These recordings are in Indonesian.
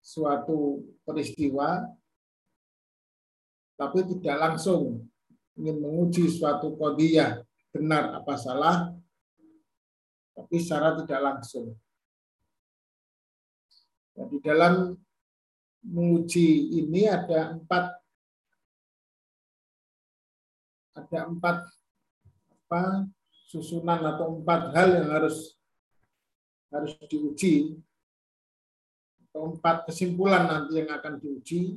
suatu peristiwa, tapi tidak langsung ingin menguji suatu kodiyah benar apa salah, tapi secara tidak langsung. Nah, di dalam menguji ini ada empat ada empat apa susunan atau empat hal yang harus harus diuji atau empat kesimpulan nanti yang akan diuji.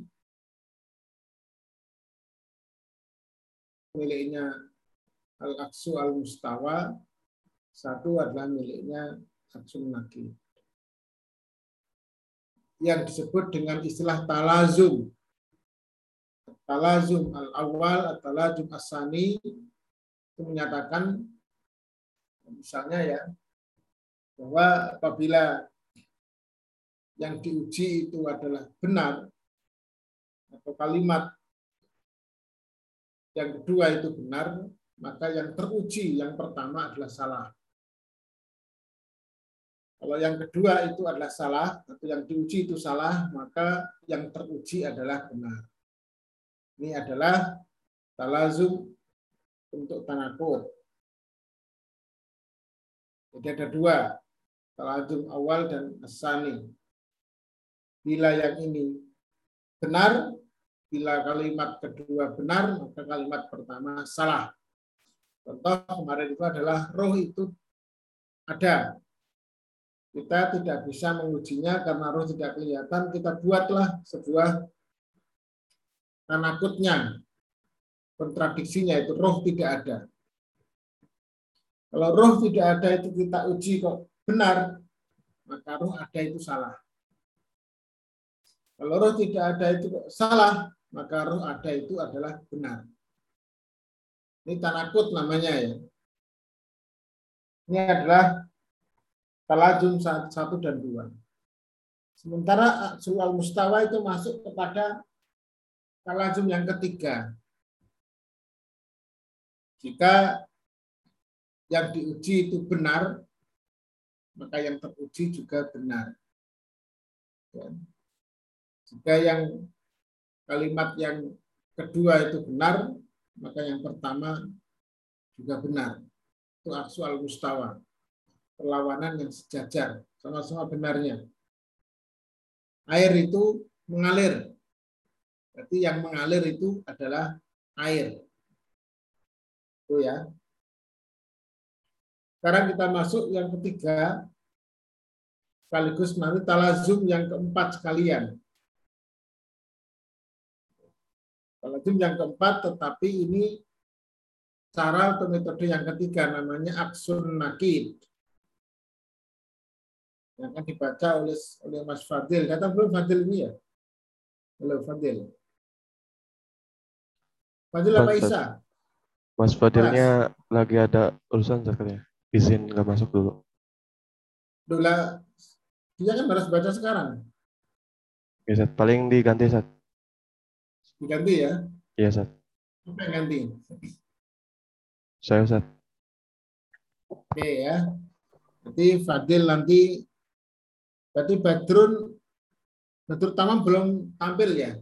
Miliknya al-aksu al-mustawa. Satu adalah miliknya aksun nakir yang disebut dengan istilah talazum. Talazum al-awwal, talazum asani itu menyatakan misalnya ya bahwa apabila yang diuji itu adalah benar atau kalimat yang kedua itu benar, maka yang teruji yang pertama adalah salah. Kalau yang kedua itu adalah salah, atau yang diuji itu salah, maka yang teruji adalah benar. Ini adalah talazum untuk tanakut. Jadi ada dua, talazum awal dan asani. Bila yang ini benar, bila kalimat kedua benar, maka kalimat pertama salah. Contoh kemarin itu adalah roh itu ada, kita tidak bisa mengujinya karena roh tidak kelihatan, kita buatlah sebuah tanakutnya, kontradiksinya itu roh tidak ada. Kalau roh tidak ada itu kita uji kok benar, maka roh ada itu salah. Kalau roh tidak ada itu salah, maka roh ada itu adalah benar. Ini tanakut namanya ya. Ini adalah Talajum satu dan dua. Sementara soal mustawa itu masuk kepada talajum yang ketiga. Jika yang diuji itu benar, maka yang teruji juga benar. Ya. Jika yang kalimat yang kedua itu benar, maka yang pertama juga benar. Itu aksual mustawa perlawanan yang sejajar, sama-sama benarnya. Air itu mengalir. Berarti yang mengalir itu adalah air. Itu ya. Sekarang kita masuk yang ketiga, sekaligus nanti talazum yang keempat sekalian. Talazum yang keempat, tetapi ini cara atau metode yang ketiga namanya aksun nakid yang akan dibaca oleh oleh Mas Fadil. Datang belum Fadil ini ya? Halo Fadil. Fadil apa Isa? Mas Fadilnya Mas. lagi ada urusan katanya. Izin nggak masuk dulu. Dulu dia kan harus baca sekarang. Sat. Paling diganti, Sat. Diganti ya? Iya, Sat. Apa yang ganti? Saya, Sat. Oke ya. Jadi Fadil nanti Berarti Badrun Badrun Tamam belum tampil ya?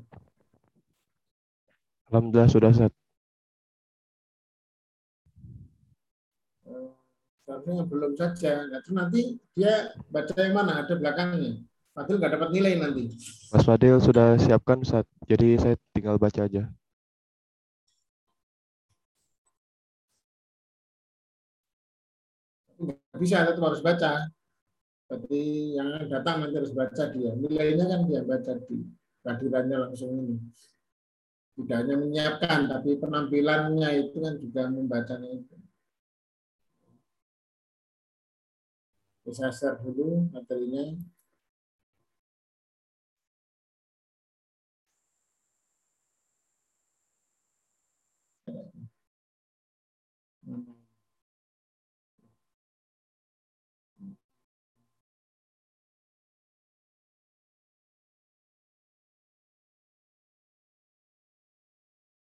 Alhamdulillah sudah set. Seharusnya belum saja. Nah, nanti dia baca yang mana? Ada belakangnya. Fadil nggak dapat nilai nanti. Mas Fadil sudah siapkan saat. Jadi saya tinggal baca aja. bisa, tetap harus baca. Berarti yang datang nanti harus baca dia. Nilainya kan dia baca di kehadirannya langsung ini. Tidak hanya menyiapkan, tapi penampilannya itu kan juga membacanya itu. Saya share dulu materinya.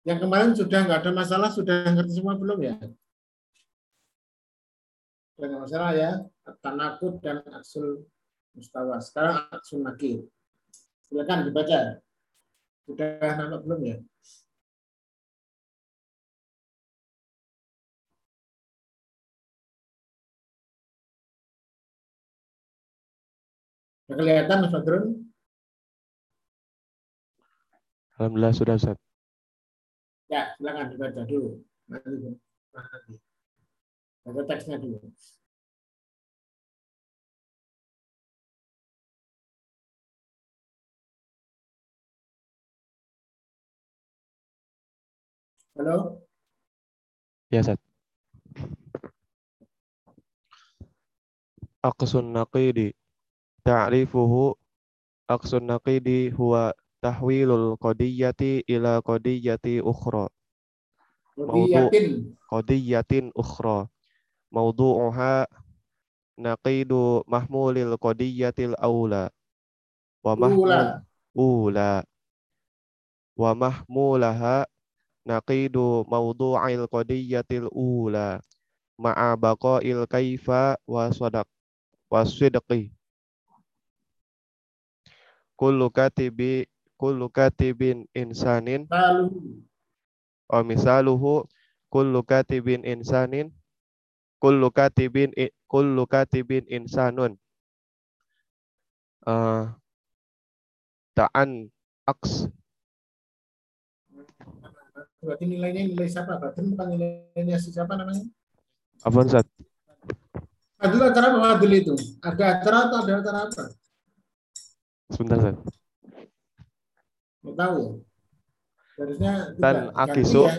Yang kemarin sudah nggak ada masalah, sudah ngerti semua belum ya? Sudah nggak masalah ya, tanakut dan asul mustawa. Sekarang aksun nakir. Silakan dibaca. Sudah nama belum ya? Sudah kelihatan Mas Badrun? Alhamdulillah sudah Ustaz. Ya, silakan dibaca dulu. Nanti. Baca teksnya dulu. Halo? Ya Ustaz. Aqsun naqidi. Ta'rifuhu aqsun naqidi huwa tahwilul qadiyyati ila qadiyyati ukhra. Qadiyatin. Qadiyyatin ukhra. Mawdu'uha naqidu mahmulil qadiyyatil awla. Wa mahmul Ula. Wa mahmulaha naqidu mawdu'il qadiyyatil ula. Ma'a baqa'il kaifa wa sadaq wa sidqi. Kullu katibi kullu katibin insanin wa misaluhu kullu katibin insanin kullu katibin kullu katibin insanun Eh, ta'an aks Berarti nilainya nilai siapa? Badrun bukan nilainya si siapa namanya? apa Ustaz? Adil acara apa Adil itu? Ada acara atau ada acara apa? Sebentar Ustaz. Nggak tahu ya. Harusnya Dan akisu. ya.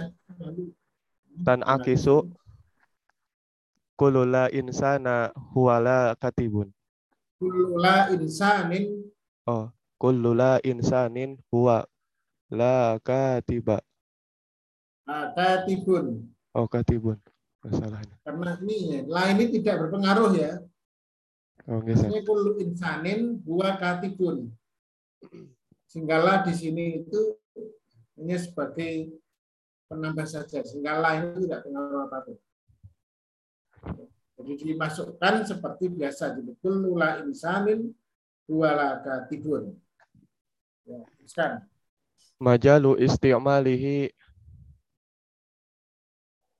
Tan akisu kullu la insana huwa la katibun Kullu la insanin oh kullu la insanin huwa la katiba katibun. oh katibun masalahnya Karena ini ya, la ini tidak berpengaruh ya. oh. Ini kullu insanin huwa katibun. Singgalah di sini itu ini sebagai penambah saja. Sehingga la ini tidak pengaruh apa pun. Jadi dimasukkan seperti biasa. Jadi kullu la insanin huwa la katibun. Ya, sekarang. majalu isti'malihi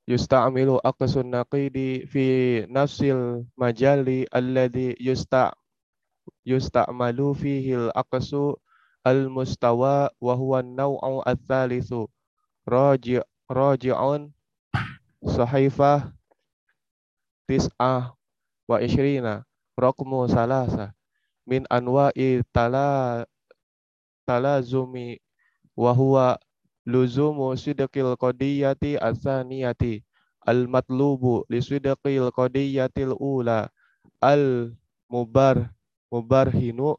yusta'milu aqsun naqidi fi nafsil majali alladhi yusta' yusta'malu fihi al-aqsu al-mustawa wa huwa an-naw'u ats-tsalitsu raji' raji'un sahifah tis'ah wa ishrina. Raqmu salasa min anwa'i tala talazumi wa huwa luzumu sidqil qadiyati asaniyati al matlubu li sidqil qadiyatil ula. Al mubar mubarhinu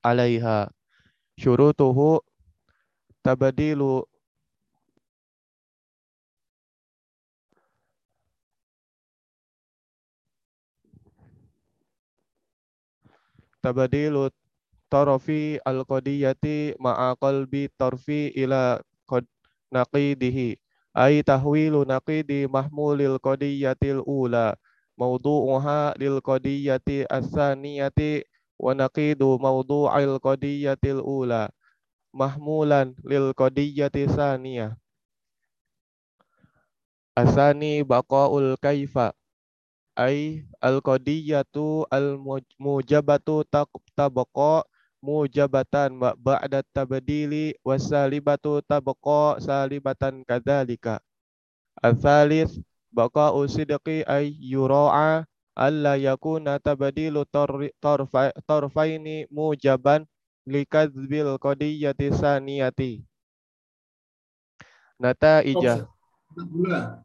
alaiha syurutuhu tabadilu. Tabadilu tarafi al-qadiyati ma'a qalbi tarfi ila qad naqidihi. Ay tahwilu naqidi mahmulil qadiyatil ula. Mawdu'uha lil qadiyati as-saniyati wa naqidu mawdu'il qadiyatil ula mahmulan lil qadiyati saniyah. Asani baqaul kaifa ay al qadiyatu al muj- mujabatu tabqa mujabatan ba- ba'da tabdili wasalibatu tabqa salibatan kadzalika Al-thalith baqa'u sidqi ay yura'a alla yakuna tarfa- tarfaini mujaban likadzbil qadiyyati saniyati. Nataija Dulu lah.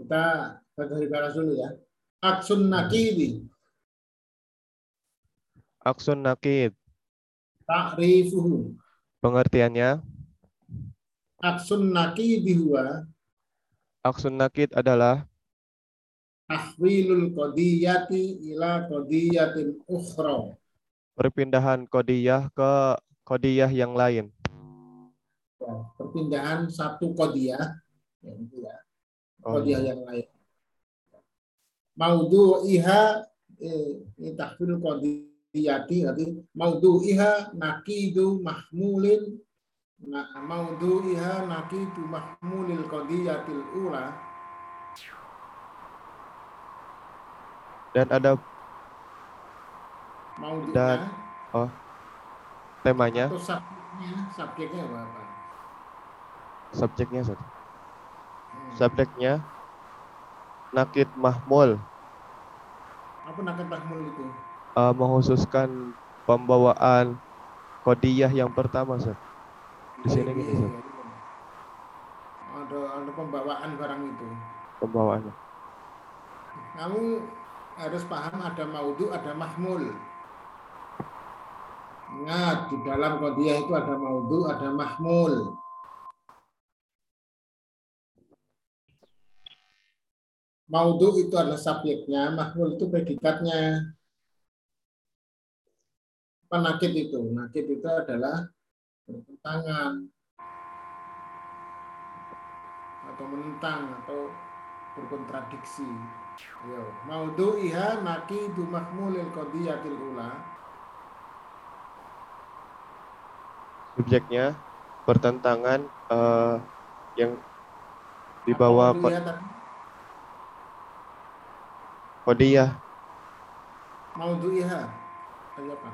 Kita dari balas dulu ya. Aksun nakidi aksun nakid ta'rifuhu. pengertiannya? Aksun nakidi huwa. Aksun nakid adalah tahwilul qadiyati ila qadiyatin ukhra. perpindahan kodiyah ke kodiyah yang lain Ya, perpindahan satu qadiyah ya, itu ya, Oh, qadiyah yang lain. Maudu'iha eh, ini tahwilul qadiyati berarti maudhu'iha nakidu mahmulin nah, maudhu'iha nakidu mahmulil qadiyatil ula dan ada maudhu'nya Dan- oh temanya atau subjeknya subjeknya apa, apa? subjeknya Ustaz. Hmm. subjeknya nakid mahmul apa nakal mahmul itu eh, menghususkan pembawaan kodiyah yang pertama Ustaz. Di sini Iya, gitu, iya, iya. ada ada pembawaan barang itu pembawaannya kamu harus paham ada maudhu, ada mahmul. Ingat, di dalam kodiyah itu ada maudhu, ada mahmul. Maudhu itu adalah subjeknya, mahmul itu predikatnya. Apa nakid itu? Nakid itu adalah bertentangan atau menentang atau berkontradiksi. Yo, maudhu iha nakidu mahmulil qadiyatil ula. subjeknya pertentangan eh, yang iha tadi? kodiyah Maudhu iha. Tadi apa?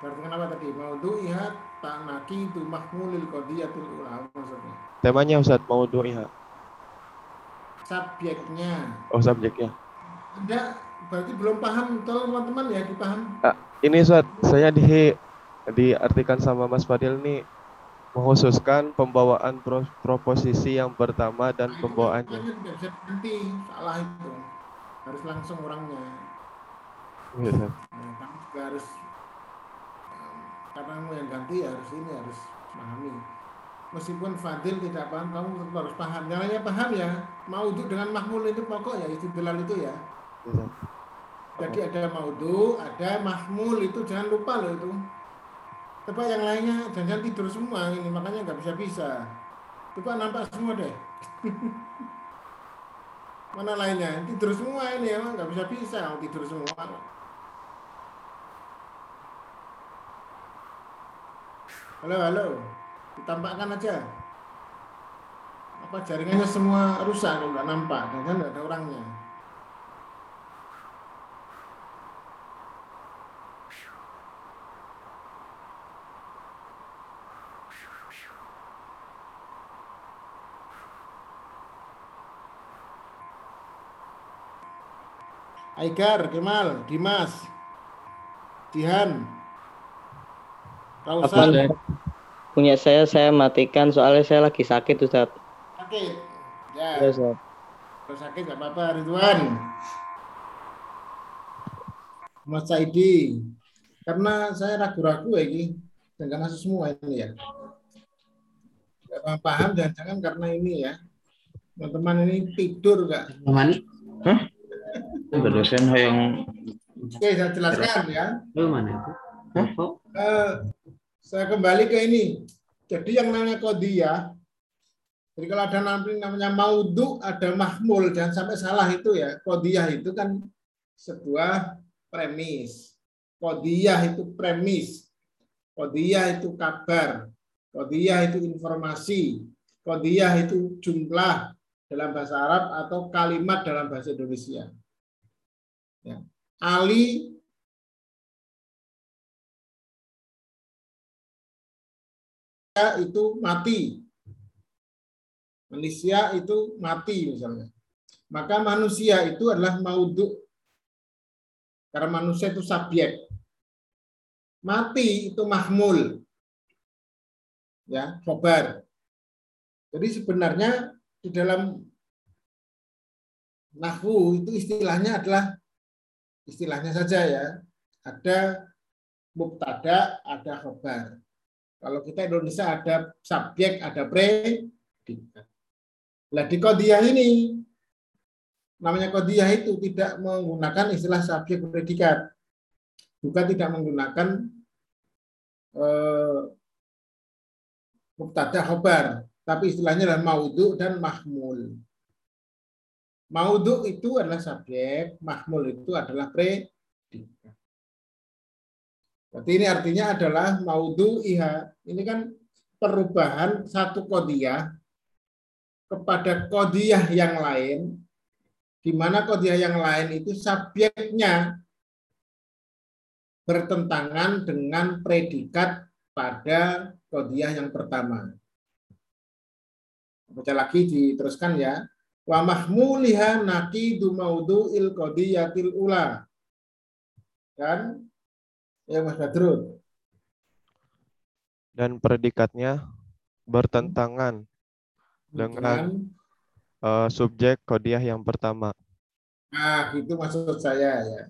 Berarti kenapa tadi? Maudhu iha tak nakidu mahmulil qadiyatil ula. Maksudnya. temanya Ustaz mau doa Subjeknya. oh subjeknya Anda berarti belum paham, tolong teman-teman ya dipaham. ini Ustaz saya di diartikan sama Mas Fadil nih menghususkan pembawaan pro- proposisi yang pertama dan Nah, itu pembawaannya makanya tidak bisa ganti salah itu. Harus langsung orangnya. Iya, Ustaz. Nah, harus karena kamu yang ganti ya harus ini harus memahami. Meskipun Fadil tidak paham, kamu tetap harus paham. Jangan paham ya. Maudhu dengan mahmul itu pokok ya istidlal itu ya. Iya. Jadi ada maudhu, ada mahmul itu jangan lupa loh itu. Coba yang lainnya jangan tidur semua ini makanya nggak bisa bisa. Coba nampak semua deh. Mana lainnya tidur semua ini emang nggak bisa bisa tidur semua. Halo halo, ditampakkan aja. Apa jaringannya semua rusak nggak nampak dan kan nggak ada orangnya. Aigar, Kemal, Dimas, Kausan, saya? Punya saya saya matikan soalnya saya lagi sakit Ustaz. sakit. Ya, Ya, Ustaz. kalau sakit nggak apa-apa, Ridwan. Mas Saidi, karena saya ragu-ragu ya ini, jangan masuk semua ini ya. Nggak paham, paham jangan-jangan karena ini ya. Teman-teman ini tidur nggak? Mani? Hah? Berdosen yang Oke, saya jelaskan ya. lu mana itu? Hah? Eh, saya kembali ke ini. Jadi yang namanya kodiyah, jadi kalau ada namanya maudhu, ada mahmul, jangan sampai salah itu ya. Kodiyah itu kan sebuah premis. Kodiyah itu premis. Kodiyah itu kabar. Kodiyah itu informasi. Kodiyah itu jumlah dalam bahasa Arab atau kalimat dalam bahasa Indonesia. Ya. Ali itu mati. Manusia itu mati misalnya. Maka manusia itu adalah maudhu. Karena manusia itu subjek. Mati itu mahmul. Ya, khobar. Jadi sebenarnya di dalam nahwu itu istilahnya adalah istilahnya saja ya. Ada mubtada, ada khobar. Kalau kita Indonesia ada subjek, ada predikat. Nah di kodiyah ini, namanya kodiyah itu tidak menggunakan istilah subjek predikat. Juga tidak menggunakan eh, mubtada khobar. Tapi istilahnya adalah maudhu dan mahmul. Maudhu itu adalah subjek, mahmul itu adalah predikat. Berarti ini artinya adalah maudhu iha. Ini kan perubahan satu kodiah kepada kodiah yang lain, di mana kodiah yang lain itu subjeknya bertentangan dengan predikat pada kodiah yang pertama. Baca lagi diteruskan ya wa mahmuliha naqidu il qadiyatil ula. Kan? Ya Mas Badrun. Dan predikatnya bertentangan dengan uh, subjek kodiah yang pertama. Nah, itu maksud saya ya.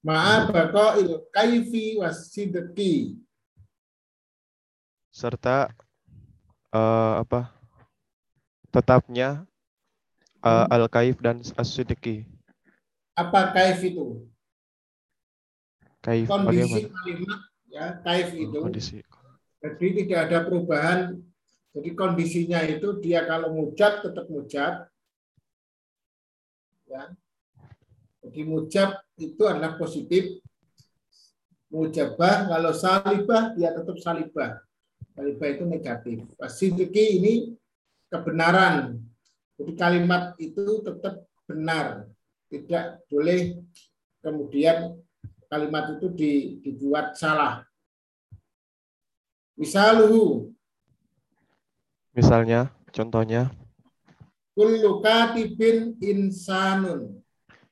Maaf il kaifi wasidki. Serta uh, apa? Tetapnya uh, Al-Kaif dan As-Siddiqi. Apa kaif itu? Kaif kondisi bagaimana? kalimat ya, kaif oh, itu. Kondisi. Jadi tidak ada perubahan. Jadi kondisinya itu dia kalau mujab tetap mujab. Ya. Jadi mujab itu adalah positif. Mujabah kalau salibah dia tetap salibah. Salibah itu negatif. Sidiki ini kebenaran jadi kalimat itu tetap benar, tidak boleh kemudian kalimat itu dibuat salah. Misaluhu. Misalnya, contohnya. Kullu katibin insanun.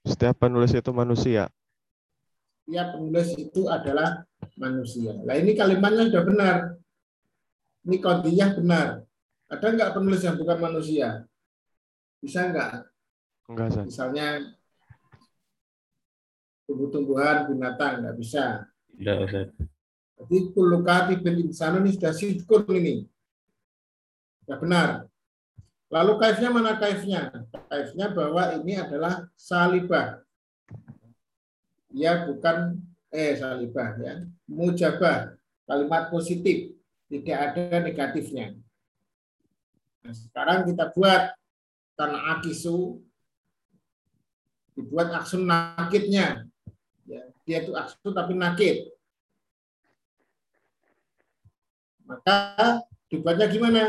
Setiap penulis itu manusia. Setiap penulis itu adalah manusia. Nah ini kalimatnya sudah benar. Ini kodiyah benar. Ada enggak penulis yang bukan manusia? Bisa enggak? Enggak. Misalnya tumbuh-tumbuhan, binatang, enggak bisa. Tidak, Ustaz. Jadi kulukati bin insanu ini sudah sidkun ini. Ya benar. Lalu kaifnya mana kaifnya? Kaifnya bahwa ini adalah salibah. Ya bukan eh salibah ya. Mujabah, kalimat positif, tidak ada negatifnya. Nah, sekarang kita buat karena akisu dibuat aksun nakitnya. Dia itu aksun tapi nakit. Maka dibuatnya gimana?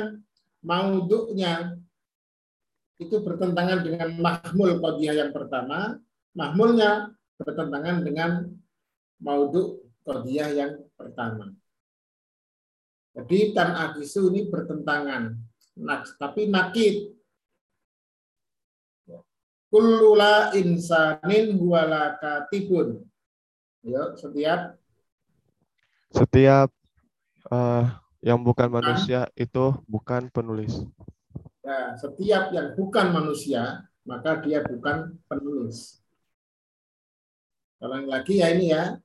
Mauduknya itu bertentangan dengan mahmul kodiah yang pertama. Mahmulnya bertentangan dengan mauduk kodiah yang pertama. Jadi tan akisu ini bertentangan. Nah, tapi nakit kullula insanin huwala katibun. Ya, setiap setiap uh, yang bukan manusia itu bukan penulis. Ya, setiap yang bukan manusia maka dia bukan penulis. Kalau lagi ya ini ya.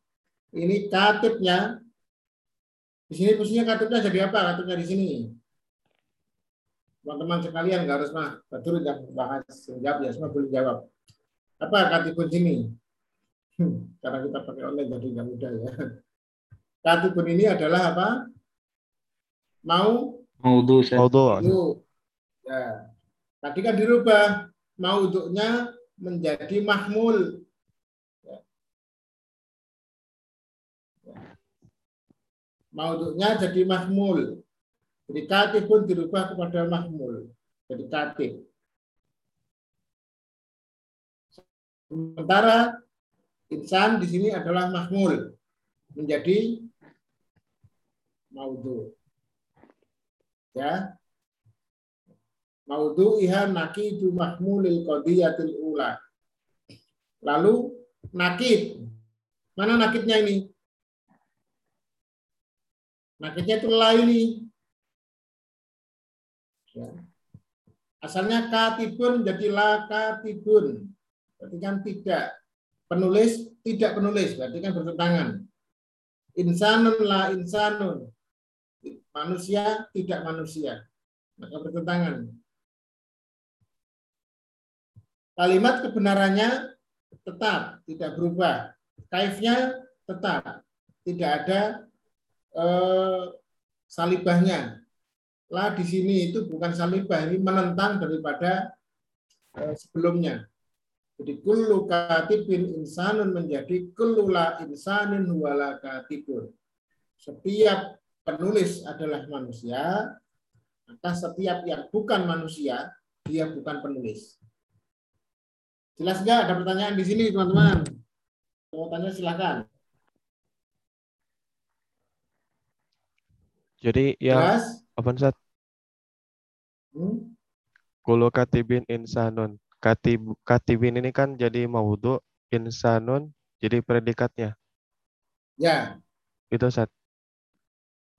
Ini katibnya. Di sini posisinya katibnya jadi apa? Katibnya di sini teman-teman sekalian nggak harus mah betul yang bahas jawab ya semua boleh jawab apa katibun sini karena kita pakai online jadi nggak mudah ya. Katibun ini adalah apa? Mau? Mau mau ya. Tadi kan dirubah. Mau untuknya menjadi mahmul. Ya. ya. mau untuknya jadi mahmul. Jadi katib pun dirubah kepada mahmul. Jadi katib. Sementara insan di sini adalah mahmul. Menjadi maudhu. Ya. Maudhu iha nakidu mahmulil qadiyatil ula. Lalu nakid. Mana nakidnya ini? Nakidnya itu laili. Ya. Asalnya katibun jadi la katibun. Berarti kan tidak. Penulis tidak penulis, berarti kan bertentangan. Insanun la insanun. Manusia tidak manusia. Maka bertentangan. Kalimat kebenarannya tetap, tidak berubah. Kaifnya tetap, tidak ada eh, salibahnya lah di sini itu bukan salibah, ini menentang daripada eh, sebelumnya. Jadi kullu katibin insanun menjadi kullula insanin wala katibun. Setiap penulis adalah manusia, maka setiap yang bukan manusia, dia bukan penulis. Jelas nggak? Ada pertanyaan di sini, teman-teman? Mau tanya silakan. Jadi yang Jelas? apa Ustaz? Hmm? Kulo katibin insanun. Katib katibin ini kan jadi maudhu, insanun jadi predikatnya. Ya, Itu Ustaz.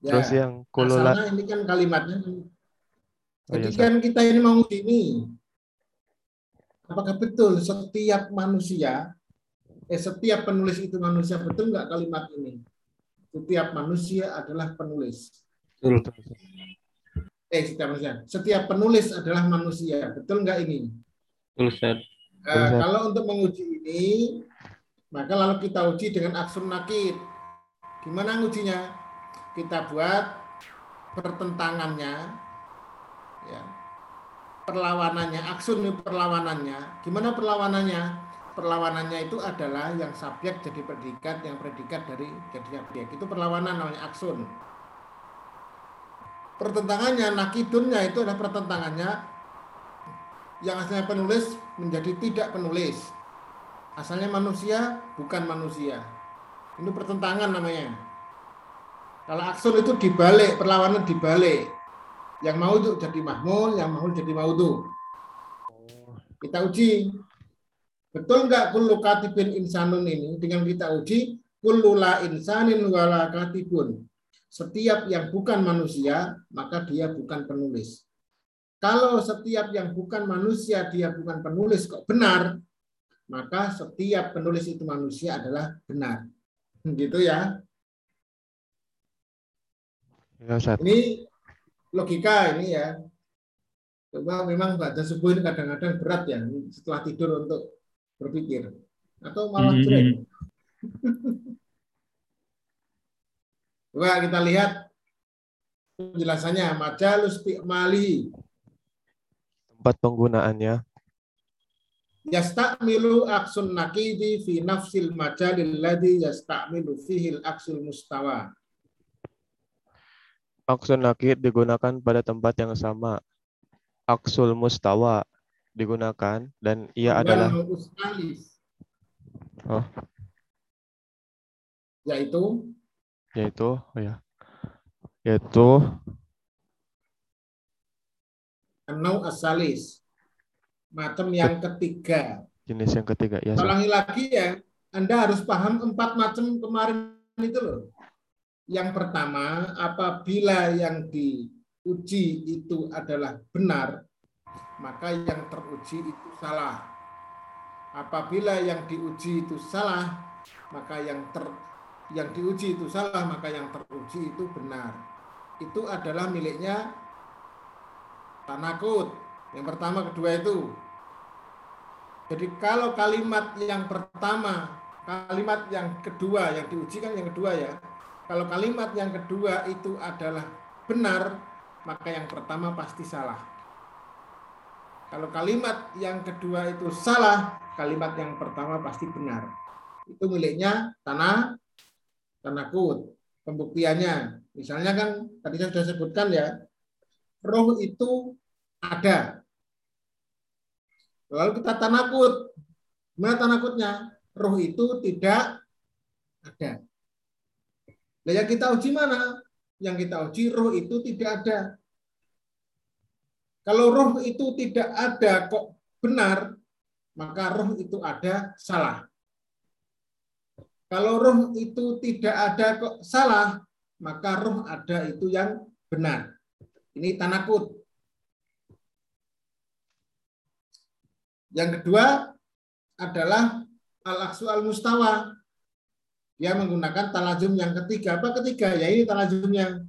ya. Terus yang kulo la- Asalnya ini kan kalimatnya. Oh, Jadi iya, kan kita ini mau ini. Apakah betul setiap manusia, eh setiap penulis itu manusia betul nggak kalimat ini? Setiap manusia adalah penulis. Betul. Eh, setiap manusia. Setiap penulis adalah manusia. Betul nggak ini? Betul, Ustaz. Eh, kalau untuk menguji ini, maka lalu kita uji dengan aksun nakid. Gimana ngujinya? Kita buat pertentangannya, ya, perlawanannya, aksun ini perlawanannya. Gimana perlawanannya? Perlawanannya itu adalah yang subjek jadi predikat, yang predikat dari jadi objek. Itu perlawanan namanya aksun. Pertentangannya, nakidunnya itu adalah pertentangannya yang asalnya penulis menjadi tidak penulis. Asalnya manusia bukan manusia. Ini pertentangan namanya. Kalau aksun itu dibalik, perlawanan dibalik. Yang mau itu jadi mahmul, yang mau jadi maudhu. Kita uji. Betul nggak kullu katibin insanun ini? Dengan kita uji, kullu la insanin wala katibun. Setiap yang bukan manusia, maka dia bukan penulis. Kalau setiap yang bukan manusia dia bukan penulis kok benar, maka setiap penulis itu manusia adalah benar. Gitu ya. Ya, Ustaz. Ini logika ini ya. Coba memang baca subuh ini kadang-kadang berat ya setelah tidur untuk berpikir atau malah Hmm. Coba kita lihat penjelasannya majalus mali Tempat penggunaannya. yastamilu aksun nakidi fi nafsil majalil ladhi yastamilu fihil aksul mustawa. Aksun nakid digunakan pada tempat yang sama. Aksul mustawa digunakan dan ia adalah. Oh. Yaitu yaitu oh ya. Yaitu Anau asalis. Macam yang ketiga. jenis yang ketiga ya. Ulangi lagi ya. Anda harus paham empat macam kemarin itu loh. Yang pertama, apabila yang diuji itu adalah benar, maka yang teruji itu salah. Apabila yang diuji itu salah, maka yang ter yang diuji itu salah, maka yang teruji itu benar. Itu adalah miliknya tanakut. Yang pertama, kedua itu. Jadi kalau kalimat yang pertama, kalimat yang kedua yang diuji kan yang kedua ya. Kalau kalimat yang kedua itu adalah benar, maka yang pertama pasti salah. Kalau kalimat yang kedua itu salah, kalimat yang pertama pasti benar. Itu miliknya tanah tanakut. Pembuktiannya, misalnya kan tadi saya sudah sebutkan ya, roh itu ada. Lalu kita tanakut. Gimana tanakutnya? Roh itu tidak ada. Nah, yang kita uji mana? Yang kita uji roh itu tidak ada. Kalau roh itu tidak ada kok benar, maka roh itu ada salah. Kalau roh itu tidak ada kok salah, maka roh ada itu yang benar. Ini tanakut. Yang kedua adalah al-aksu al-mustawa. Dia menggunakan talajum yang ketiga. Apa ketiga? Ya ini talajumnya.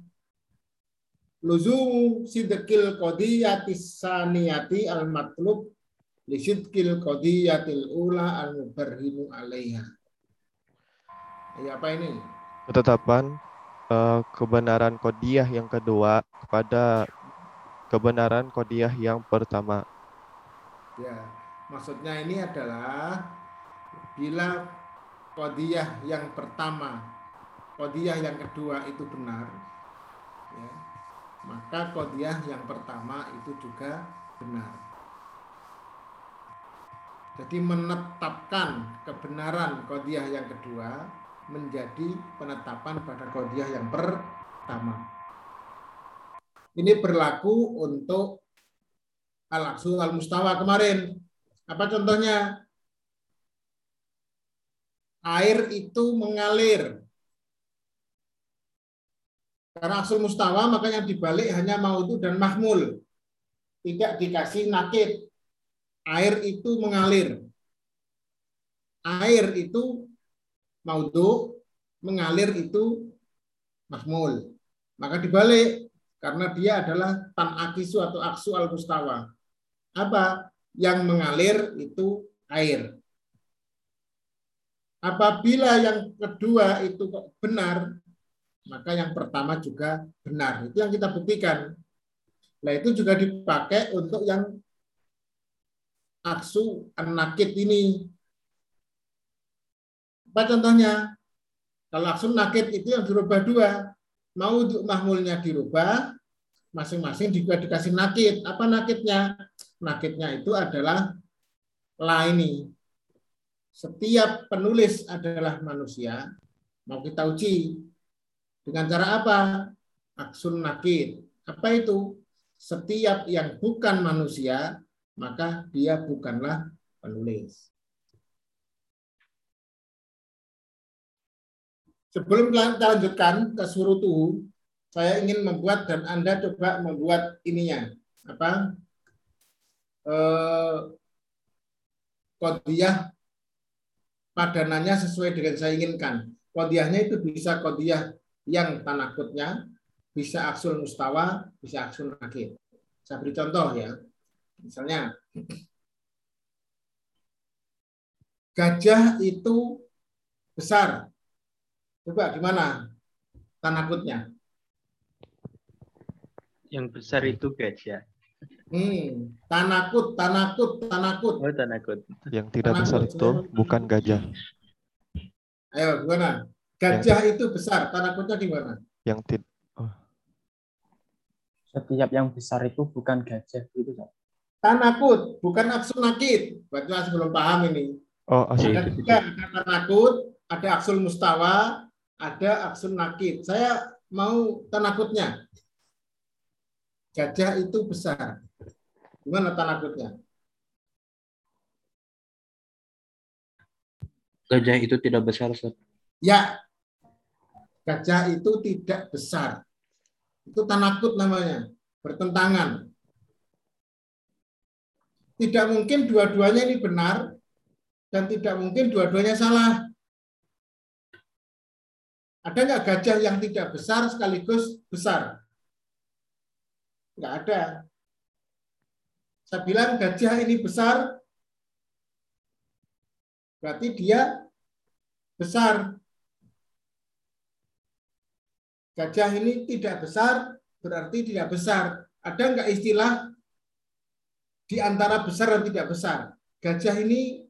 Luzumu sidqil qadiyatis saniyati al-matlub li sidqil qadiyatil ula al-mubarhinu alaiha. Ya apa ini? Ketetapan eh, kebenaran kodiah yang kedua kepada kebenaran kodiah yang pertama. Ya. Maksudnya ini adalah bila kodiyah yang pertama, kodiyah yang kedua itu benar, ya, maka kodiyah yang pertama itu juga benar. Jadi menetapkan kebenaran kodiyah yang kedua menjadi penetapan pada kodiyah yang pertama. Ini berlaku untuk al-aksu al-mustawa kemarin. Apa contohnya? Air itu mengalir. Karena aksul mustawa, maka yang dibalik hanya maudu dan mahmul. Tidak dikasih nakit. Air itu mengalir. Air itu maudu, mengalir itu mahmul. Maka dibalik, karena dia adalah tan akisu atau aksu al mustawa. Apa? Yang mengalir itu air. Apabila yang kedua itu benar, maka yang pertama juga benar. Itu yang kita buktikan. Nah itu juga dipakai untuk yang aksu nakit ini. Apa contohnya? Kalau aksu nakit itu yang dirubah dua. Mau untuk mahmulnya dirubah, masing-masing juga dikasih nakit. Apa nakitnya? Nakitnya itu adalah la ini setiap penulis adalah manusia, mau kita uji dengan cara apa? Aksun nakir. Apa itu? Setiap yang bukan manusia, maka dia bukanlah penulis. Sebelum kita lanjutkan ke surutu, saya ingin membuat dan Anda coba membuat ininya. Apa? Eh, kodiah padanannya sesuai dengan saya inginkan. Kodiahnya itu bisa kodiah yang tanakutnya, bisa aksul mustawa, bisa aksul nakir. Saya beri contoh ya. Misalnya, gajah itu besar. Coba gimana tanakutnya? Yang besar itu gajah. Hmm, tanakut, tanakut, tanakut. Oh, tanakut. Yang tidak besar itu bukan gajah. Ayo, gimana? Gajah yang... itu besar, tanakutnya di mana? Yang tidak. Oh. Setiap yang besar itu bukan gajah, itu Tanakut, bukan aksul nakit. Baca sebelum paham ini. Oh, asli. Ada tiga, ada tanakut, ada aksul mustawa, ada aksul nakit. Saya mau tanakutnya. Gajah itu besar. Gimana tanakutnya? Gajah itu tidak besar, Ustaz. Ya. Gajah itu tidak besar. Itu tanakut namanya. Bertentangan. Tidak mungkin dua-duanya ini benar dan tidak mungkin dua-duanya salah. Ada nggak gajah yang tidak besar sekaligus besar? Nggak ada. Saya bilang gajah ini besar, berarti dia besar. Gajah ini tidak besar, berarti tidak besar. Ada enggak istilah di antara besar dan tidak besar? Gajah ini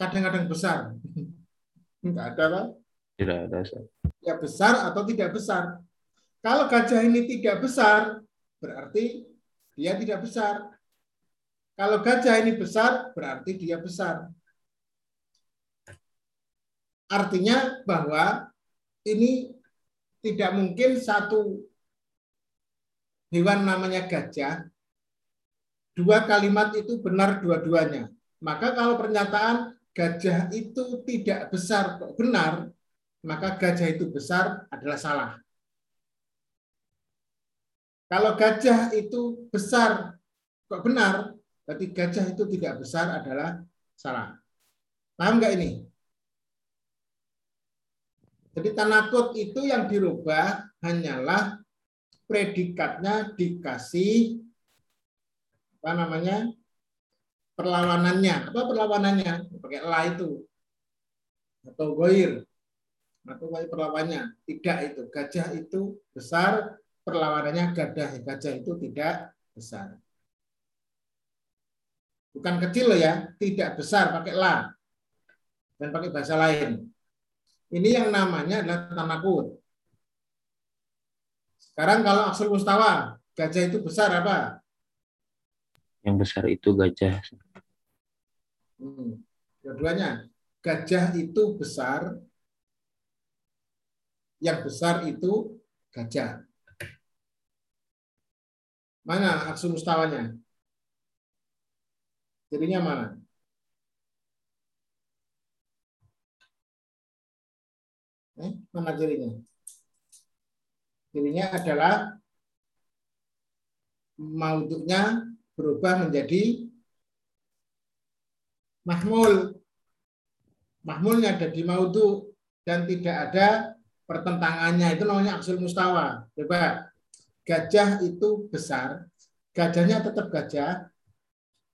kadang-kadang besar. Enggak ada, Pak? Tidak ada. Ya besar atau tidak besar. Kalau gajah ini tidak besar, berarti dia tidak besar. Kalau gajah ini besar, berarti dia besar. Artinya bahwa ini tidak mungkin satu hewan namanya gajah, dua kalimat itu benar dua-duanya. Maka kalau pernyataan gajah itu tidak besar kok benar, maka gajah itu besar adalah salah. Kalau gajah itu besar kok benar, berarti gajah itu tidak besar adalah salah. Paham nggak ini? Jadi tanakut itu yang dirubah hanyalah predikatnya dikasih apa namanya perlawanannya. Apa perlawanannya? Pakai la itu atau goir atau perlawannya. Tidak itu. Gajah itu besar, perlawanannya gadah gajah itu tidak besar. Bukan kecil loh ya, tidak besar pakai la. Dan pakai bahasa lain. Ini yang namanya adalah tanakut. Sekarang kalau aksul mustawa, gajah itu besar apa? Yang besar itu gajah. Hmm. Dua-duanya. Gajah itu besar, yang besar itu gajah. Mana aksul mustawanya? Jadinya mana? Eh, mana jadinya? Jadinya adalah mauduknya berubah menjadi mahmul. Mahmulnya ada di dan tidak ada pertentangannya. Itu namanya aksul mustawa. Coba gajah itu besar, gajahnya tetap gajah,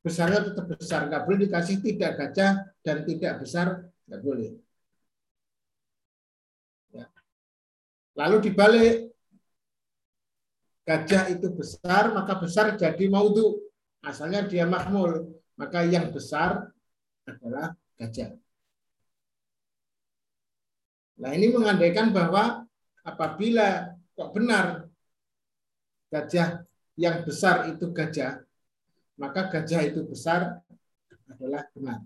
besarnya tetap besar. Nggak boleh dikasih tidak gajah dan tidak besar, nggak boleh. Ya. Lalu dibalik, gajah itu besar, maka besar jadi maudhu. Asalnya dia makmul, maka yang besar adalah gajah. Nah ini mengandaikan bahwa apabila kok benar gajah yang besar itu gajah, maka gajah itu besar adalah benar.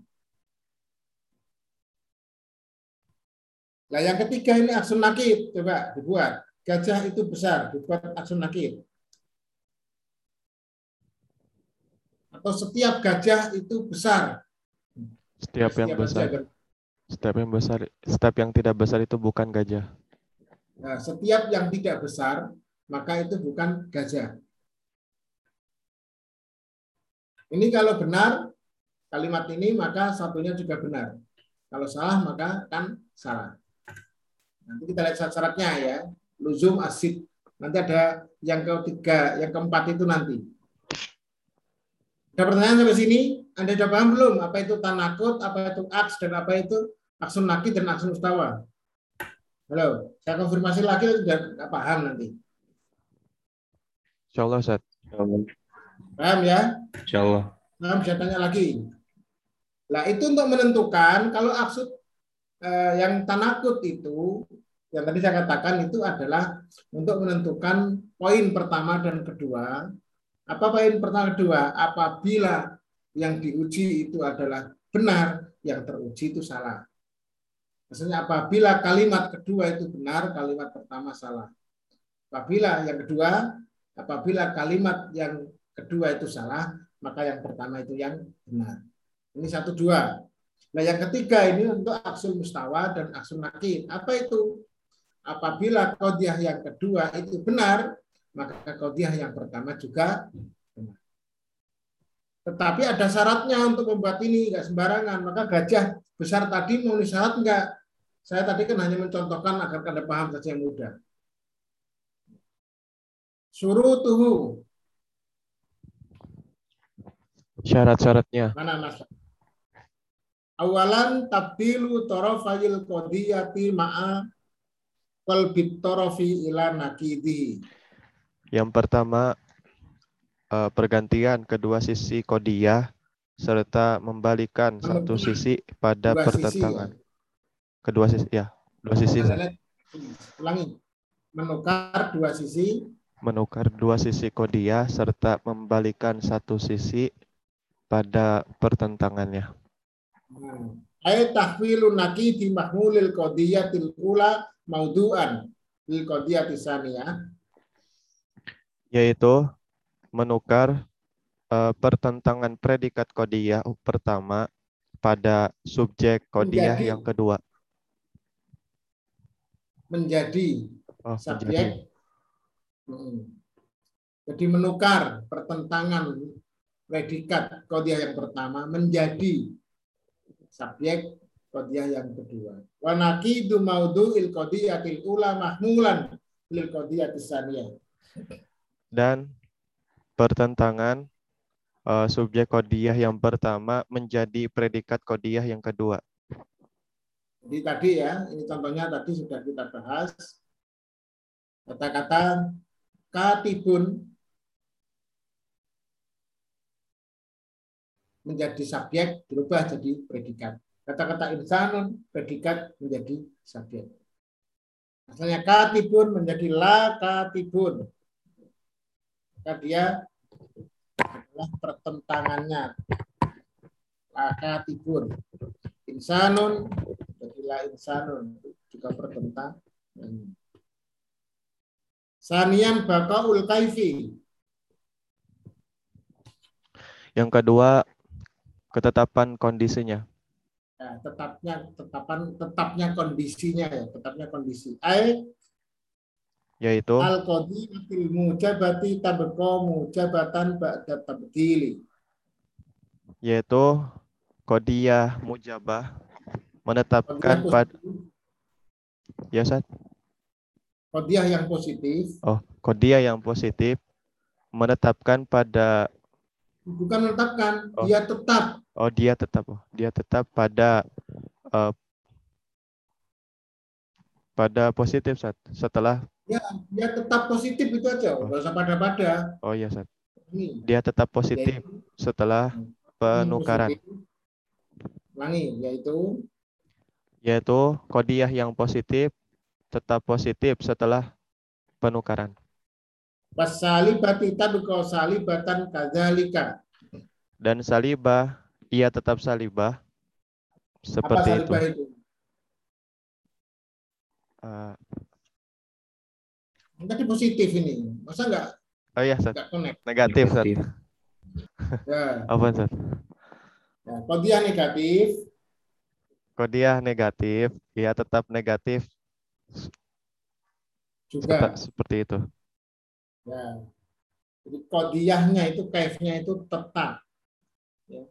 Nah yang ketiga ini aksun nakib, coba dibuat. Gajah itu besar, dibuat aksun nakib. Atau setiap gajah itu besar, Setiap yang besar, gajah- setiap yang besar, setiap yang tidak besar itu bukan gajah. Nah, setiap yang tidak besar, maka itu bukan gajah. Ini kalau benar kalimat ini, maka satunya juga benar. Kalau salah, maka kan salah. Nanti kita lihat syarat-syaratnya ya. Luzum asid. Nanti ada yang ketiga, yang keempat itu nanti. Ada pertanyaan sampai sini? Anda sudah paham belum? Apa itu tanakut, apa itu aks, dan apa itu aksun nakid dan aksun ustawa? Halo, saya konfirmasi lagi sudah paham nanti. Insya Allah, Ustaz. Paham ya? Insya Allah. Paham, saya tanya lagi. Nah, itu untuk menentukan kalau maksud eh, yang tanakut itu, yang tadi saya katakan itu adalah untuk menentukan poin pertama dan kedua. Apa poin pertama kedua? Apabila yang diuji itu adalah benar, yang teruji itu salah. Maksudnya apabila kalimat kedua itu benar, kalimat pertama salah. Apabila yang kedua, apabila kalimat yang kedua itu salah, maka yang pertama itu yang benar. Ini satu dua. Nah yang ketiga ini untuk aksul mustawa dan aksul nakid. Apa itu? Apabila kodiah yang kedua itu benar, maka kodiah yang pertama juga benar. Tetapi ada syaratnya untuk membuat ini nggak sembarangan. Maka gajah besar tadi memenuhi syarat enggak? Saya tadi kan hanya mencontohkan agar Anda paham saja yang mudah. Suruh tuhu. Syarat-syaratnya. Mana mas? Awalan tabdilu torofayil kodiyati ma'a qalbit torofi ila nakidi. Yang pertama, eh, pergantian kedua sisi kodiyah serta membalikan satu sisi pada Dua sisi, pertentangan. Kedua sisi, ya. Dua sisi. Ulangi. Menukar dua sisi Menukar dua sisi kodiyah serta membalikan satu sisi pada pertentangannya. Ayat tahwilu nakidi mahmulil qadiyatil ula maudu'an lil qadiyati saniyah. Yaitu menukar eh, pertentangan predikat kodiyah pertama pada subjek kodiyah Menjadi. yang kedua. menjadi Oh, menjadi. subjek. Hmm. Jadi menukar pertentangan predikat kodiah yang pertama menjadi subjek kodiah yang kedua. Wa naqidu maudu'il qadiyatil ula mahmulan lil qadiyatis saniyah. dan pertentangan eh, subjek kodiyah yang pertama menjadi predikat kodiyah yang kedua. Jadi tadi ya, ini contohnya tadi sudah kita bahas. Kata-kata katibun menjadi subjek berubah jadi predikat. Kata-kata insanun predikat menjadi subjek. Asalnya katibun menjadi la katibun. Maka dia adalah pertentangannya. La katibun. Insanun jadi la insanun juga pertentangan. Sanian bakaul kaifi. Yang kedua, ketetapan kondisinya. Ya, tetapnya tetapan tetapnya kondisinya ya, tetapnya kondisi. Ai Yaitu al qadimatil mujabati tabqa mujabatan ba'da tabdili. yaitu kodiyah mujabah menetapkan pada ya Ustaz? Qadiyah yang positif Oh, kodiyah yang positif menetapkan pada bukan menetapkan, Oh. dia tetap oh dia tetap oh, dia tetap pada eh, pada positif Ustaz. setelah dia tetap positif itu aja, Oh. usah pada-pada. oh ya Ustaz. Ini dia tetap positif yaitu- setelah penukaran positif. Ulangi, yaitu yaitu kodiyah yang positif tetap positif setelah penukaran wasalibati tabqa salibatan kadzalika. dan salibah ia tetap salibah Apa seperti itu salibah itu? Eh, Tadi positif ini. Masa nggak oh ya Ustaz. nggak connect? negatif Ustaz. Negatif. Ya, apa Ustaz? ya. Qadiyah negatif kodiyah negatif ia tetap negatif juga. seperti itu Ya. Jadi kodiyahnya itu kaifnya itu tetap. Ya.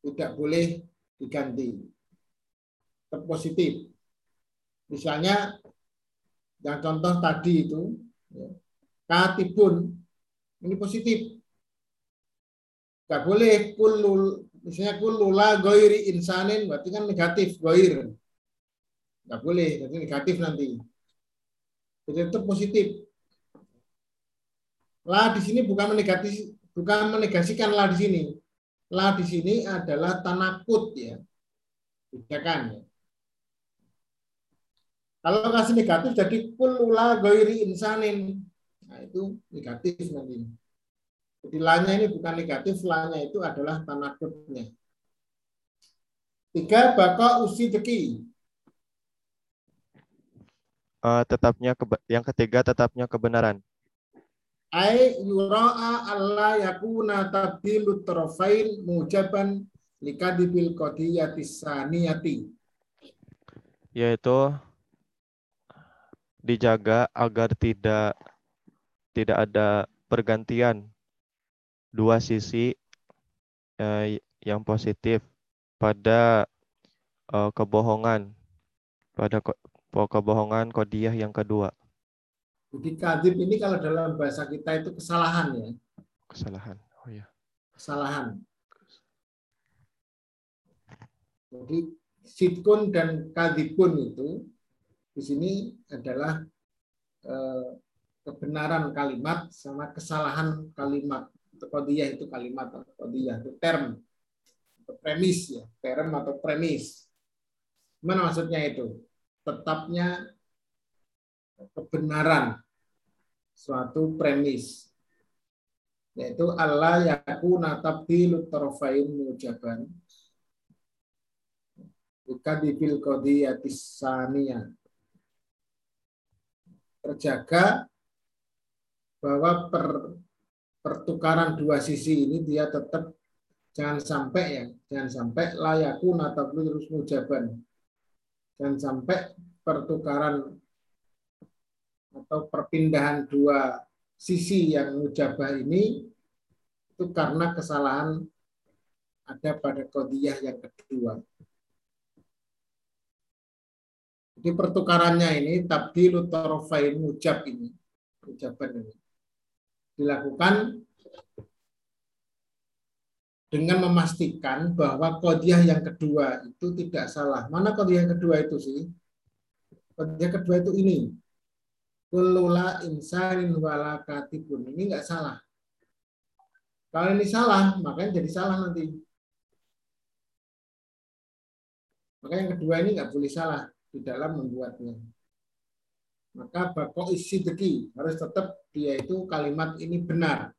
Tidak boleh diganti. Tetap positif. Misalnya yang contoh tadi itu ya, katibun ini positif. Gak boleh kulul misalnya kulula goiri insanin berarti kan negatif goir. Gak boleh, jadi negatif nanti. Jadi itu positif. La di sini bukan menegasi bukan menegasikan la di sini. La di sini adalah tanakut ya. Bedakan ya. Kalau kasih negatif jadi kulula goiri insanin. Nah, itu negatif nanti. Jadi lanya ini bukan negatif, lanya itu adalah tanakutnya. Tiga, baka usi deki. Eh, tetapnya yang ketiga tetapnya kebenaran Ai yura'a alla yakuna tabdilu tarafain mujaban likadibil qadiyati saniyati. yaitu dijaga agar tidak tidak ada pergantian dua sisi eh, yang positif pada eh, kebohongan pada ko- po- kebohongan kodiyah yang kedua Jadi kadib ini kalau dalam bahasa kita itu kesalahan ya, kesalahan oh ya kesalahan. Jadi sitkun dan kadibun itu di sini adalah eh, kebenaran kalimat sama kesalahan kalimat. Kodiyah itu kalimat, kodiyah itu term, atau premis ya, term atau premis. Gimana maksudnya itu? Tetapnya kebenaran suatu premis yaitu Allah yakuna tabdilu tarafain mujaban bikadibil qadiyatis terjaga bahwa per, pertukaran dua sisi ini dia tetap jangan sampai ya jangan sampai layakuna tabdilu mujaban jangan sampai pertukaran atau perpindahan dua sisi yang mujabah ini itu karena kesalahan ada pada kodiyah yang kedua. Jadi pertukarannya ini tabdilu tarafain mujab ini, mujaban ini dilakukan dengan memastikan bahwa kodiah yang kedua itu tidak salah. Mana kodiah yang kedua itu sih? Kodiah kedua itu ini. Kulula insanin walakatibun. Ini enggak salah. Kalau ini salah, makanya jadi salah nanti. Maka yang kedua ini enggak boleh salah di dalam membuatnya. Maka bako isi deki harus tetap dia itu kalimat ini benar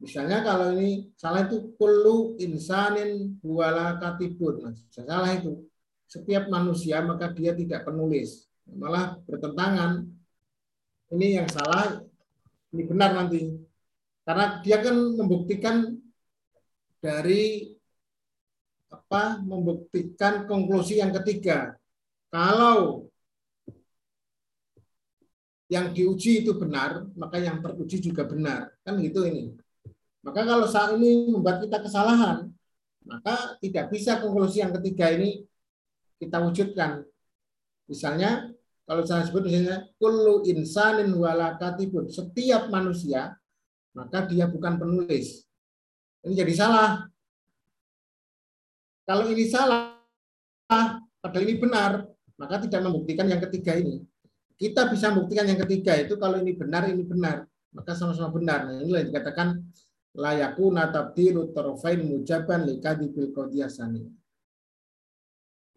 Misalnya kalau ini salah itu kullu insanin wala katibun. Nah, salah itu. Setiap manusia maka dia tidak penulis. Malah bertentangan. Ini yang salah, ini benar nanti. Karena dia kan membuktikan dari apa membuktikan konklusi yang ketiga. Kalau yang diuji itu benar, maka yang teruji juga benar. Kan gitu ini. Maka kalau saat ini membuat kita kesalahan, maka tidak bisa konklusi yang ketiga ini kita wujudkan. Misalnya, kalau saya sebut misalnya, kullu insanin wala katibun. Setiap manusia, maka dia bukan penulis. Ini jadi salah. Kalau ini salah, padahal ini benar, maka tidak membuktikan yang ketiga ini kita bisa membuktikan yang ketiga itu kalau ini benar ini benar maka sama-sama benar nah, inilah yang dikatakan layaku tabdilu torofain mujaban likadibil kodiyasani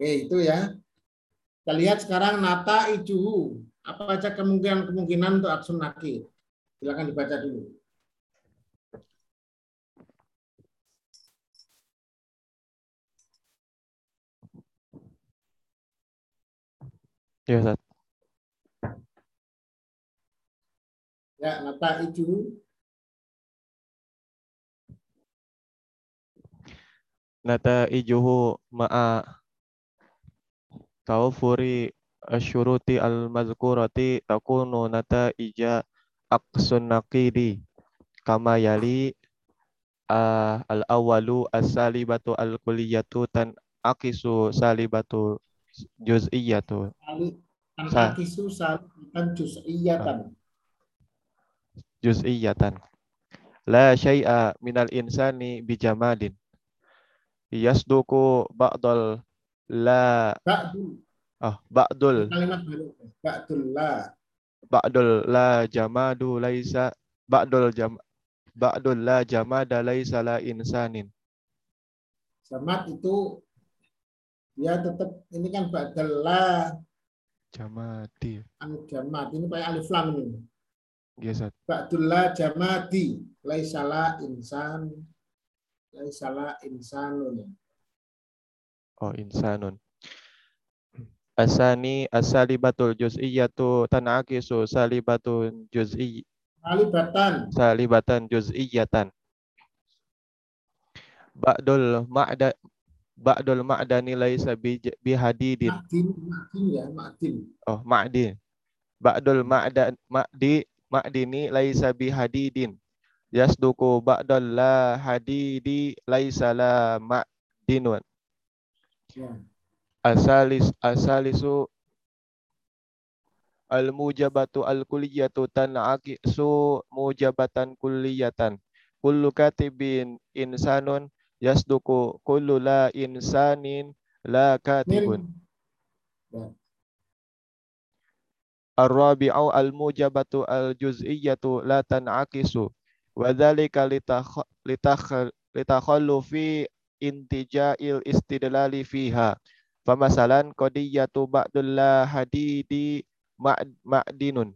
oke itu ya. Kita lihat sekarang nata ijuhu. Apa aja kemungkinan-kemungkinan untuk aksun nakir silakan dibaca dulu. Ya, Ustaz. Ya, nata itu Nata ijuhu ma'a. Taufuri asyuruti al-mazkurati takunu nata ija aksun naqidi. Kama yali uh, al-awalu as-salibatu al-kuliyatu tan akisu salibatu juz'iyatu. An Sa- akisu salibatan juz'iyatan. juz'iyatan. La syai'a minal insani bijamadin yasduku ba'dal la Ba'du ah ba'dul kalimat baru. Ba'dullah. ba'dul la jamadu laisa ba'dul jam ba'dul la jamada laisa la insanin Jamat itu dia tetap ini kan ba'dallah jamadi an jamat ini pakai alif lam ini. Yes, Ustaz. Ba'dullah jamadi laisala insan laisala insanun. oh insanun. Asani asalibatul juz'iyatu tanakisu salibatun juz'i Salibatan. salibatan juz'iyatan. Ba'dul ma'da ba'dul ma'dani laisa bi bihadidin Ma'din, ma'din ya, ma'din. oh ma'din. Ba'dul ma'da ma'di ma'dini laisa bihadidin yasduku ba'dal la hadidi laisa la ma'dinun. Ya. asalis asalisu al mujabatu al kulliyatu tan'akisu mujabatan kulliyatan. Kullu katibin insanun yasduku kullu la insanin la katibun. Min Ar-rabi'u al-mujabatu al-juz'iyyatu la tan'akisu wa dzalika litakh- litakh- litakhallufi intija'il istidlali fiha. Famasalan qadiyatu ba'dul la hadidi ma'd- ma'dinun.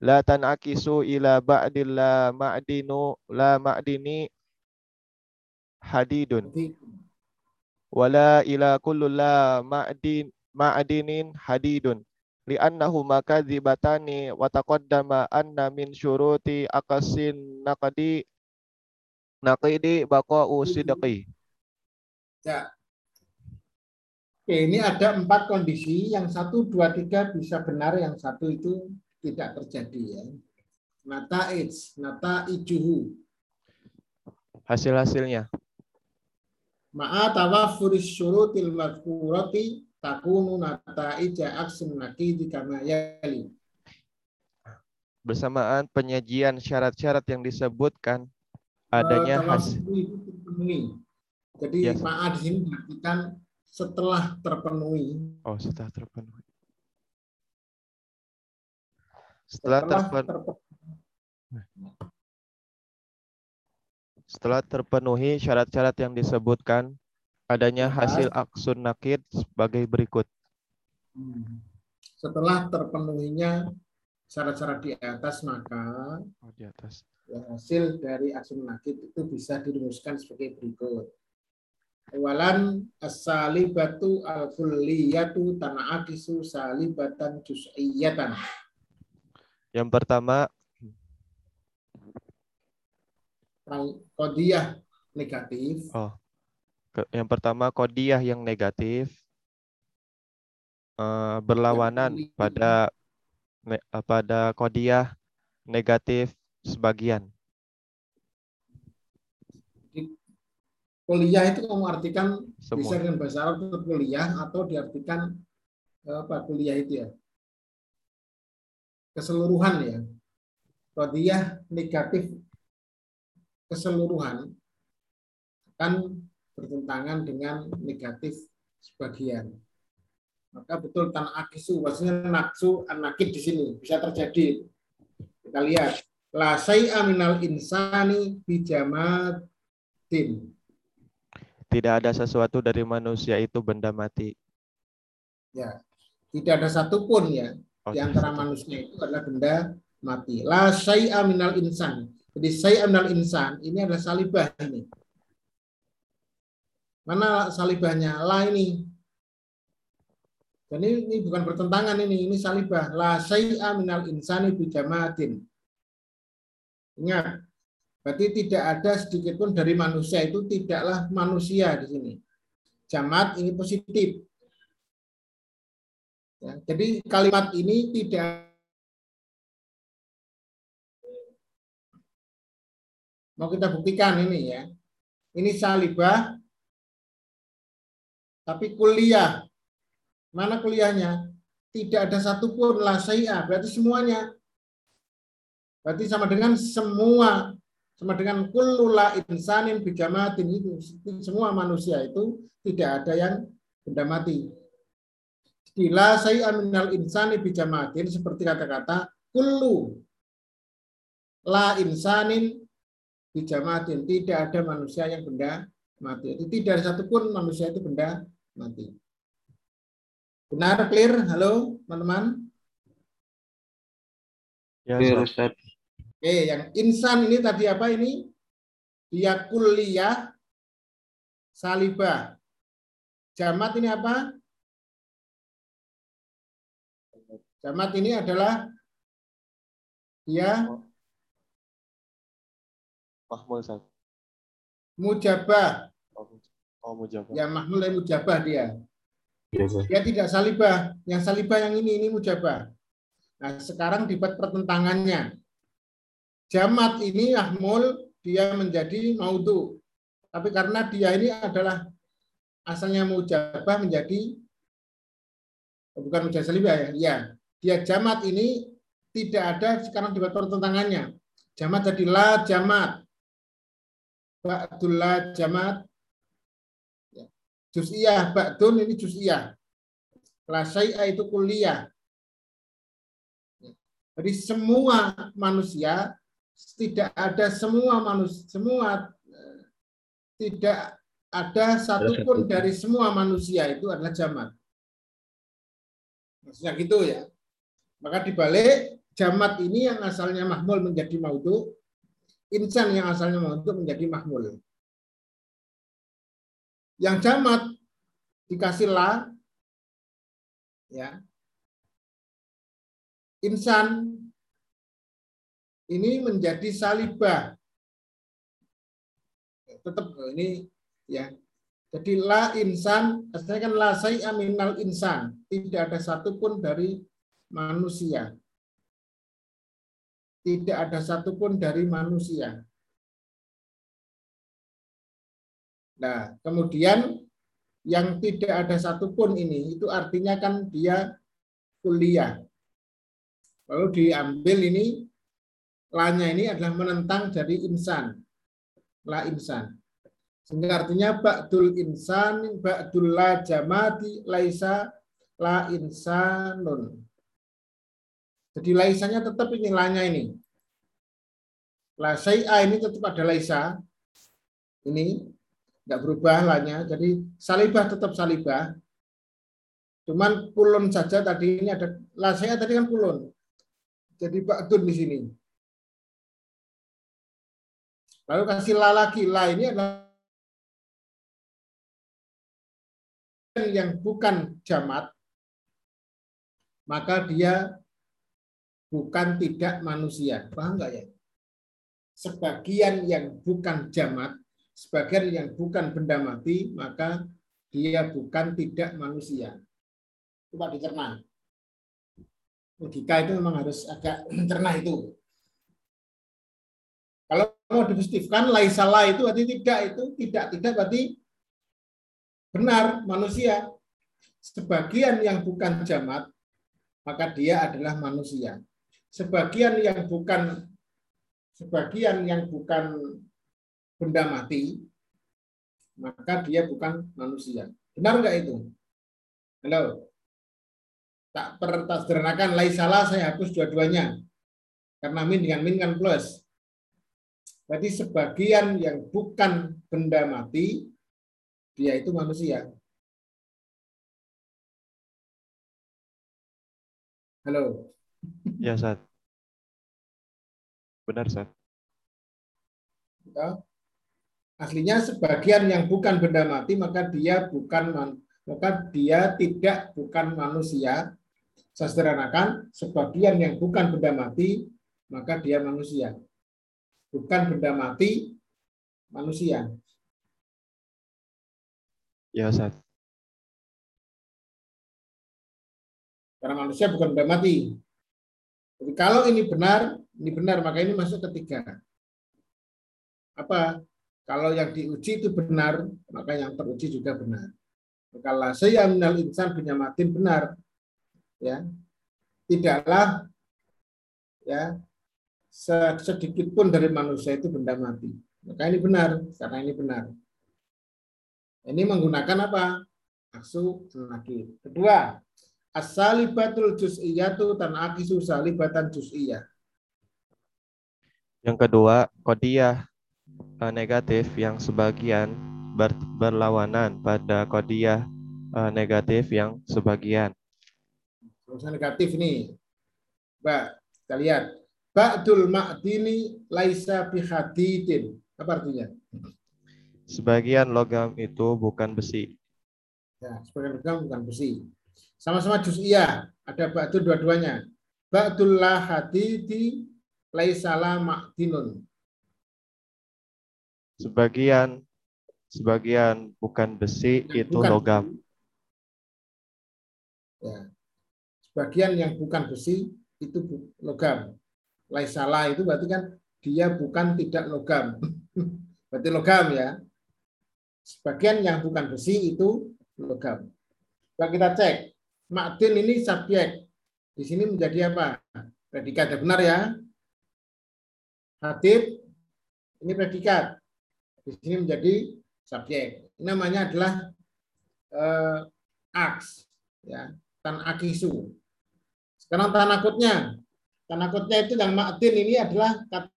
La tan'akisu ila ba'dil la ma'dinu la ma'dini hadidun. Wala ila kullu la ma'din ma'dinin hadidun li'annahu makadzibatani wa taqaddama anna min syuruti akasin naqdi naqidi baqa'u sidqi ya. Oke, ini ada empat kondisi. Yang satu, dua, tiga bisa benar. Yang satu itu tidak terjadi ya. Nata ij, nata ijuhu. hasil-hasilnya Ma'a tawafuris syurutil mazkurati takunu nata ija aksim nakidi kama yali. bersamaan penyajian syarat-syarat yang disebutkan adanya hasil itu terpenuhi. Jadi Yes. ma'a di sini diartikan setelah terpenuhi. oh setelah terpenuhi setelah terpenuhi terpenuhi. setelah terpenuhi syarat-syarat yang disebutkan Adanya Atas. hasil aksun nakid sebagai berikut. Hmm. Setelah terpenuhinya syarat-syarat di atas, maka Oh, di atas. hasil dari asun nakid itu bisa dirumuskan sebagai berikut. Awalan as-salibatu al-kulliyatu tana'akisu salibatan juz'iyatan. Yang pertama, Kodiyah negatif ke- yang pertama kodiah yang negatif eh, berlawanan pada ne- eh, pada kodiah negatif sebagian. kuliah itu kamu artikan bisa Semua. dengan bahasa Arab itu kuliah atau diartikan eh, apa kuliah itu ya keseluruhan ya Kodiyah negatif keseluruhan akan bertentangan dengan negatif sebagian maka betul tan akisu maksudnya naksu anakid di sini bisa terjadi kita lihat la say'a minal insani bijamatin Tidak ada sesuatu dari manusia itu benda mati. tidak ada satupun ya Oh, di antara satu. manusia itu adalah benda mati. La syai'a minal insan. Jadi syai'a minal insan ini adalah salibah ini. Mana salibahnya? La ini. Dan ini, ini bukan bertentangan ini, ini salibah. La syai'a minal insani bijamatin. Ingat, berarti tidak ada sedikit pun dari manusia itu tidaklah manusia di sini. Jamat ini positif. Ya, jadi kalimat ini tidak mau kita buktikan ini ya. Ini salibah tapi kuliah. Mana kuliahnya? Tidak ada satupun la syai'a, berarti semuanya. Berarti sama dengan semua sama dengan kullu la insanin bijamatin itu semua manusia itu tidak ada yang benda mati. Bila saya minal insani bijamatin seperti kata-kata kullu la insanin bijamatin tidak ada manusia yang benda mati. Itu tidak ada satupun manusia itu benda mati. Benar clear? Halo teman-teman. Ya, Clear, Ustaz. Oke, yang insan ini tadi apa ini? Dia kuliah salibah. Jamat ini apa? Jamat ini adalah dia Ustaz. mujabah. Oh, mujabah. Ya mahmul dan mujabah dia. Iya. Dia tidak salibah. Yang salibah yang ini ini mujabah. Nah, sekarang dibuat pertentangannya. Jamat ini mahmul dia menjadi maudu. Tapi karena dia ini adalah asalnya mujabah menjadi oh, bukan mujabah salibah ya. Ya, dia jamat ini tidak ada sekarang dibuat pertentangannya. Jamat jadi la jamat. Ba'dul la jamat. Ya. Juz'iyah, ba'dun ini juz'iyah. La syai'a itu kuliah. Jadi semua manusia tidak ada semua manusia semua tidak ada satupun dari semua manusia itu adalah jamat. Maksudnya gitu ya. Maka dibalik jamat ini yang asalnya mahmul menjadi maudu, insan yang asalnya maudu menjadi mahmul. Yang jamat dikasih la, ya. Insan ini menjadi salibah. Tetap ini ya. Jadi la insan, asalnya kan la say'a minal insan. Tidak ada satupun dari manusia. Tidak ada satupun dari manusia. Nah, kemudian yang tidak ada satupun ini, itu artinya kan dia kuliah. Lalu diambil ini, lanya ini adalah menentang dari insan. La insan. Sehingga artinya ba'dul insan, ba'dul la jamati, laisa la insanun. Jadi laisanya tetap ini lanya ini. La syai'a ini tetap ada laisa. Ini. Nggak berubah lahnya. Jadi salibah tetap salibah. Cuman kulun saja tadi ini ada lah saya tadi kan kulun. Jadi ba'dun di sini. Lalu kasih la lagi. La ini adalah yang bukan jamat, maka dia bukan tidak manusia. Paham nggak ya? Sebagian yang bukan jamat, sebagian yang bukan benda mati, maka dia bukan tidak manusia. Coba dicerna. Logika itu memang harus agak cerna itu. Kalau mau dipositifkan, laisalah itu berarti tidak itu tidak tidak berarti benar manusia. Sebagian yang bukan jamat, maka dia adalah manusia. Sebagian yang bukan sebagian yang bukan benda mati, maka dia bukan manusia. Benar enggak itu? Halo? Tak pertasderanakan laisalah saya hapus dua-duanya. Karena min dengan min kan plus. Berarti sebagian yang bukan benda mati, dia itu manusia. Halo. Ya, Sat. Benar, Sat. Ya. Aslinya sebagian yang bukan benda mati, maka dia bukan maka dia tidak bukan manusia. Saya sederhanakan, sebagian yang bukan benda mati, maka dia manusia bukan benda mati manusia. Ya, Ustaz. Karena manusia bukan benda mati. Jadi kalau ini benar, ini benar, maka ini masuk ketiga. Apa? Kalau yang diuji itu benar, maka yang teruji juga benar. Kalau saya minal insan binyamatin benar, ya tidaklah ya sedikit pun dari manusia itu benda mati. Maka ini benar, karena ini benar. Ini menggunakan apa? Aksu nakir. Kedua, asalibatul juz'iyatu tan akisu salibatan juz'iyah. Yang kedua, kodiah eh, negatif yang sebagian ber, berlawanan pada kodiah eh, negatif yang sebagian. Terus negatif nih. Mbak, kita lihat. Ba'dul ma'dini laisa bihadidin. Apa artinya? Sebagian logam itu bukan besi. Ya, sebagian logam bukan besi. Sama-sama juz'iyah. Ada ba'dul dua-duanya. Ba'dul la hadidi laisa la ma'dinun. Sebagian sebagian bukan besi itu bukan. logam. Ya. Sebagian yang bukan besi itu logam laisala itu berarti kan dia bukan tidak logam. berarti logam ya. Sebagian yang bukan besi itu logam. Coba kita cek. Makdin ini subjek. Di sini menjadi apa? Predikat. Ya, benar ya? Hadid ini predikat. Di sini menjadi subjek. Namanya adalah eh, aks. Ya, tan akisu. Sekarang tanakutnya Tanakutnya itu yang ma'din ini adalah kata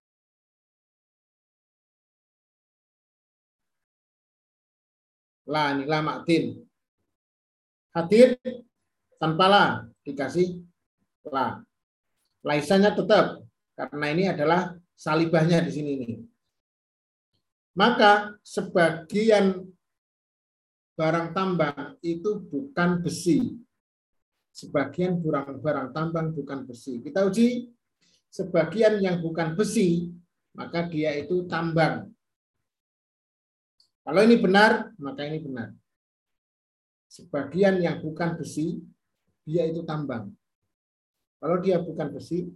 la ini la ma'din. Hadir tanpa la dikasih la. Laisanya tetap karena ini adalah salibahnya di sini ini. Maka sebagian barang tambang itu bukan besi, sebagian barang-barang tambang bukan besi. Kita uji sebagian yang bukan besi, maka dia itu tambang. Kalau ini benar, maka ini benar. Sebagian yang bukan besi, dia itu tambang. Kalau dia bukan besi,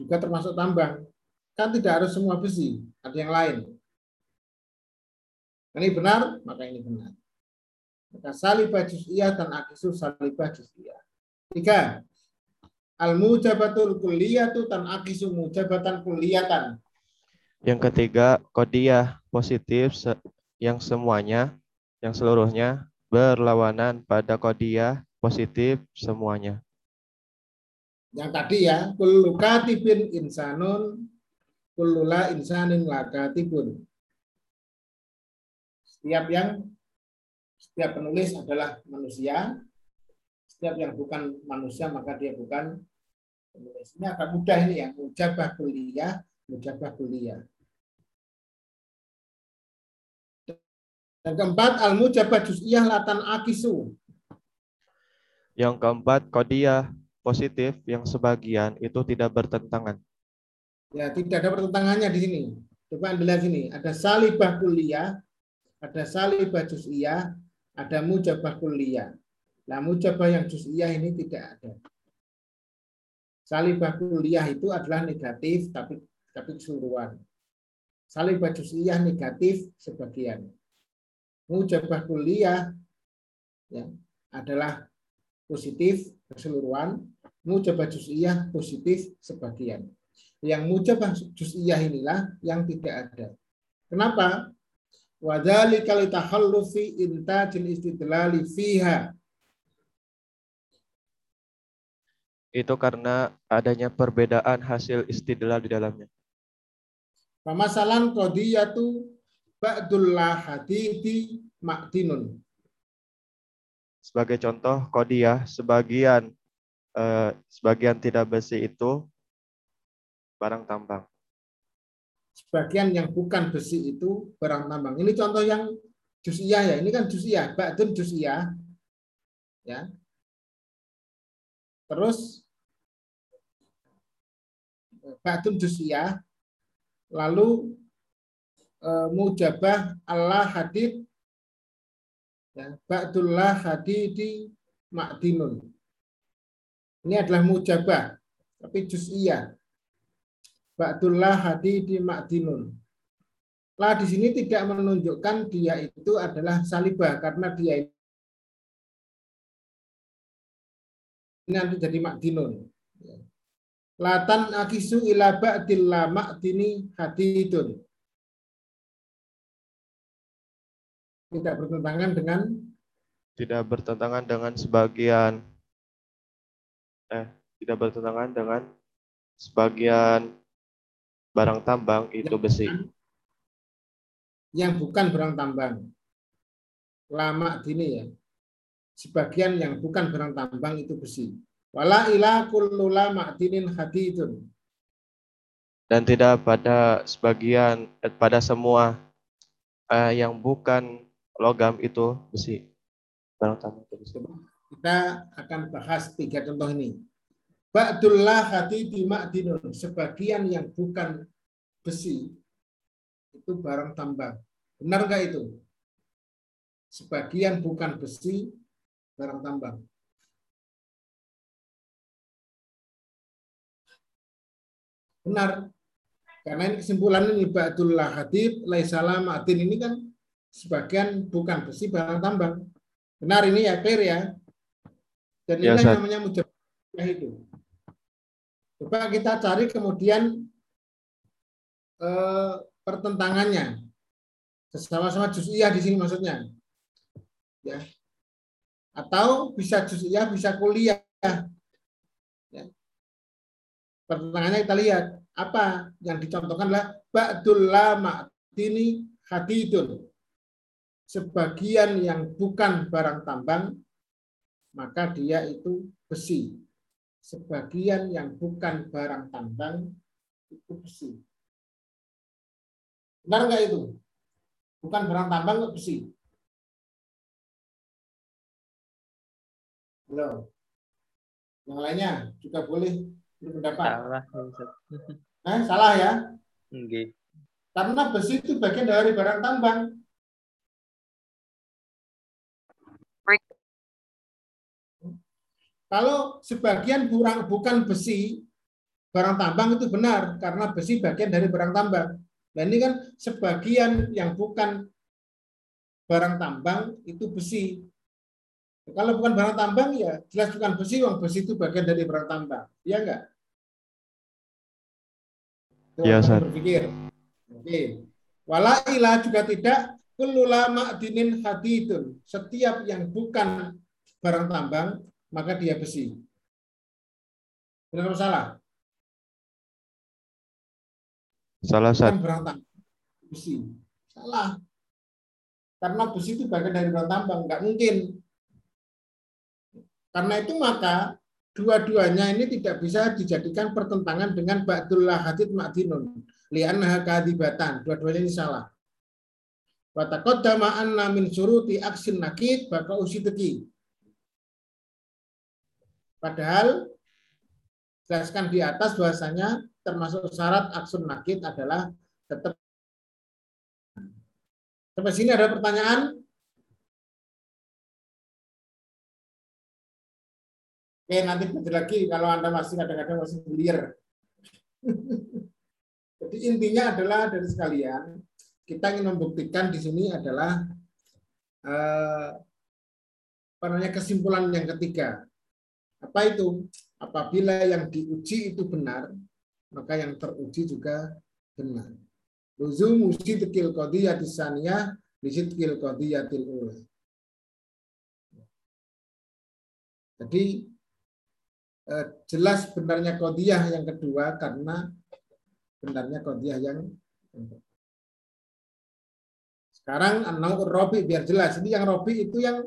juga termasuk tambang. Kan tidak harus semua besi, ada yang lain. Ini benar, maka ini benar. Maka salibah juz'iyah dan akisu salibah juz'iyah. Tiga. Al-mujabatul kulliyatu tan akisu mujabatan kulliyatan. Yang ketiga, kodiah positif yang semuanya, yang seluruhnya berlawanan pada kodiah positif semuanya. Yang tadi ya, kullu katibin insanun, kullula insanin lakatibun. Setiap yang setiap penulis adalah manusia, setiap yang bukan manusia maka dia bukan penulis. Ini agak mudah ini ya, mujabah kuliah, mujabah kuliah. Dan keempat, al-mujabah juz'iyah latan akisu. Yang keempat, kodiah positif yang sebagian itu tidak bertentangan. Ya, tidak ada pertentangannya di sini. Coba Anda lihat sini, ada salibah kuliah, ada salibah juz'iyah, ada mujabah kuliah. Nah, mujabah yang juz'iyah ini tidak ada. Salibah kuliah itu adalah negatif tapi tapi keseluruhan. Salibah juz'iyah negatif sebagian. Mujabah kuliah ya, adalah positif keseluruhan, mujabah juz'iyah positif sebagian. Yang mujabah juz'iyah inilah yang tidak ada. Kenapa? Wadzalika litakhallufi intajil istidlali fiha. Itu karena adanya perbedaan hasil istidlal di dalamnya. Pamasalan qadiyatu ba'dul lahadidi makdinun. Sebagai contoh, kodiah sebagian eh, sebagian tidak besi itu barang tambang. Sebagian yang bukan besi itu barang tambang. Ini contoh yang juz'iyah ya. Ini kan juz'iyah, ba'dun juz'iyah. Ya. Terus ba'dun juz'iyah lalu eh, mujabah Allah hadid ya, ba'dullah hadidi makdinun. Ini adalah mujabah, tapi juz'iyah. Ba'dullah hadidi makdinun. Lah di sini tidak menunjukkan dia itu adalah salibah karena dia ini nanti jadi makdinun. Latan akisu ila ba'dil la makdini hadidun. Tidak bertentangan dengan Tidak bertentangan dengan sebagian eh tidak bertentangan dengan sebagian barang tambang itu besi. yang bukan barang tambang. Lama dini ya. Sebagian yang bukan barang tambang itu besi. Wala ila kullu lama dinin hadidun. dan tidak pada sebagian eh, pada semua eh, yang bukan logam itu besi barang tambang itu besi. Kita akan bahas tiga contoh ini. Ba'dullah hadidi ma'dinun. Sebagian yang bukan besi itu barang tambang. Benar nggak itu? Sebagian bukan besi barang tambang. Benar. Karena ini kesimpulan ini ba'dullah hadid laisala ma'din ini kan sebagian bukan besi barang tambang. Benar ini ya clear ya. Dan Ya, Ustaz. yang namanya mujabah itu. Coba kita cari kemudian eh, pertentangannya. Sama-sama juz'iyah di sini maksudnya. Ya. Atau bisa juz'iyah, bisa kuliah. Ya. Pertentangannya kita lihat. Apa yang dicontohkan adalah ba'dul lama dini hadidun. Sebagian yang bukan barang tambang, maka dia itu besi. Sebagian yang bukan barang tambang, itu besi. Benar nggak itu? Bukan barang tambang kok besi. Halo. Yang lainnya juga boleh berpendapat. Salah. Eh, salah ya? Nggih. Karena besi itu bagian dari barang tambang. Kalau sebagian kurang bukan besi, barang tambang itu benar karena besi bagian dari barang tambang. Dan ini kan sebagian yang bukan barang tambang itu besi. Kalau bukan barang tambang ya jelas bukan besi, wong besi itu bagian dari barang tambang. Iya enggak? Iya, Ustaz. berpikir. Oke. Walaila juga tidak kululama dinin hadidun. Setiap yang bukan barang tambang maka dia besi. Benar atau salah? Salah satu. barang tambang besi. Salah. Karena besi itu bagian dari bahan tambang, nggak mungkin. Karena itu maka dua-duanya ini tidak bisa dijadikan pertentangan dengan ba'dul lahadid ma'dinun. Li'annaha kadibatan. Dua-duanya ini salah. Wa taqaddama anna min syuruti aksin nakid baka usideki. Padahal jelaskan di atas bahwasanya termasuk syarat aksun nakid adalah tetap Sampai sini ada pertanyaan? Oke, nanti nanti lagi kalau Anda masih kadang-kadang masih clear. Jadi intinya adalah dari sekalian, kita ingin membuktikan di sini adalah eh, kesimpulan yang ketiga. Apa itu? Apabila yang diuji itu benar, maka yang teruji juga benar. Luzumu sidqil qadiyatis saniyah bisidqil qadiyatil ula. Jadi eh, jelas benarnya kodiyah yang kedua karena benarnya kodiyah yang sekarang anau robi biar jelas ini yang robi itu yang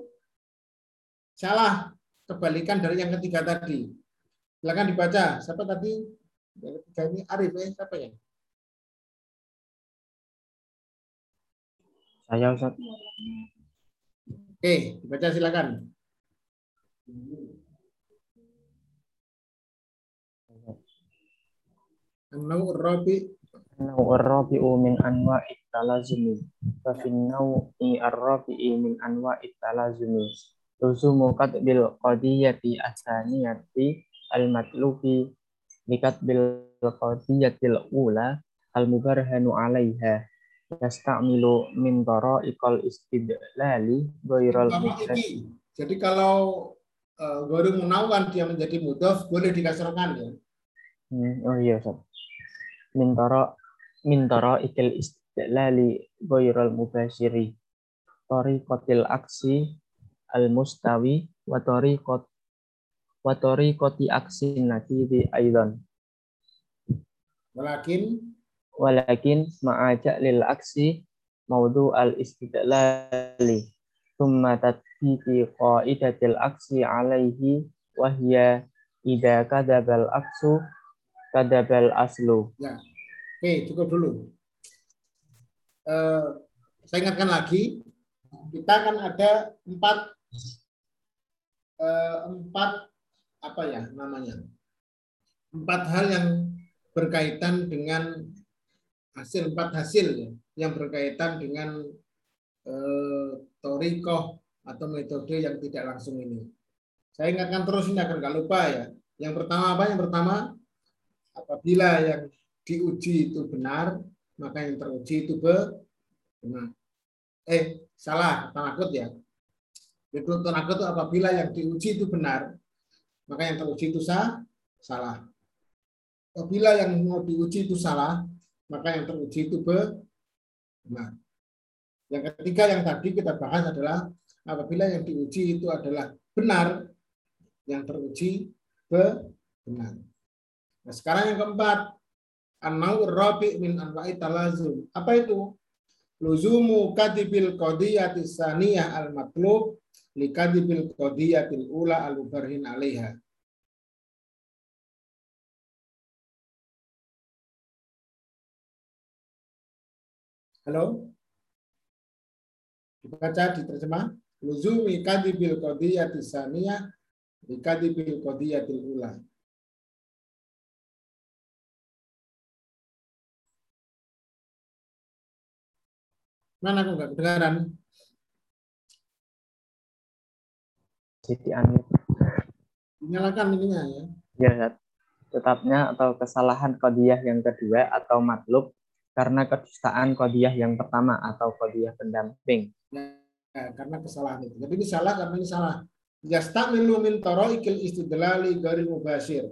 salah kebalikan dari yang ketiga tadi silakan dibaca siapa tadi yang ketiga ini Arif eh siapa ya Saya Ustaz. Oke, dibaca silakan. An-naw rabi Nau arrabi'u min anwa'it talazumi. Wa fin nau'i arrabi'i min anwa'it talazumi. Luzumu katbil qadiyati asaniyati al-matlubi likatbil qadiyatil ula al-mubarhanu alaiha yasta'milu min ikal istidlali ghairal iki. Jadi kalau uh, baru menawan dia menjadi mudhof boleh dikasarkan ya. Hmm, oh iya Ustaz. Min min ikal istidlali ghairal mubashiri. Tariqatil aksi al mustawi wa tariqat wa tariqati aksi nakidi aidan. Walakin walakin ma'aja lil aksi maudu al istidlali thumma tatbiqi qaidatil aksi alaihi wahya ida kadabal aksu kadabal aslu. Ya. Oke, cukup dulu. Uh, saya ingatkan lagi, kita akan ada empat empat apa ya namanya empat hal yang berkaitan dengan hasil empat hasil ya, yang berkaitan dengan eh, torikoh atau metode yang tidak langsung ini. Saya ingatkan terus ini akan nggak lupa ya. Yang pertama apa? Yang pertama apabila yang diuji itu benar, maka yang teruji itu benar. Eh, salah, tanakut ya. Itu tanakut itu apabila yang diuji itu benar, maka yang teruji itu sah, salah. Apabila yang mau diuji itu salah, maka yang teruji itu benar. Yang ketiga yang tadi kita bahas adalah apabila yang diuji itu adalah benar, yang teruji benar. Nah, sekarang yang keempat, an-naur rabi min anwa'i talazum. Apa itu? Luzumu kadibil qadiyati saniyah al-matlub li kadibil qadiyatil ula al-mubarhin alaiha. Halo? Dibaca, diterjemah. Luzumi kadibil qadiyati saniyah di kadibil qadiyatil ula. Mana aku nggak kedengaran? Siti Anit. Nyalakan ininya ya. Ya, tetapnya atau kesalahan kodiyah yang kedua atau matlub karena kedustaan kodiyah yang pertama atau kodiyah pendamping. Ya, karena kesalahan itu. Jadi ini salah karena ini salah. Yastamilu min taraikil istidlali gari mubasir.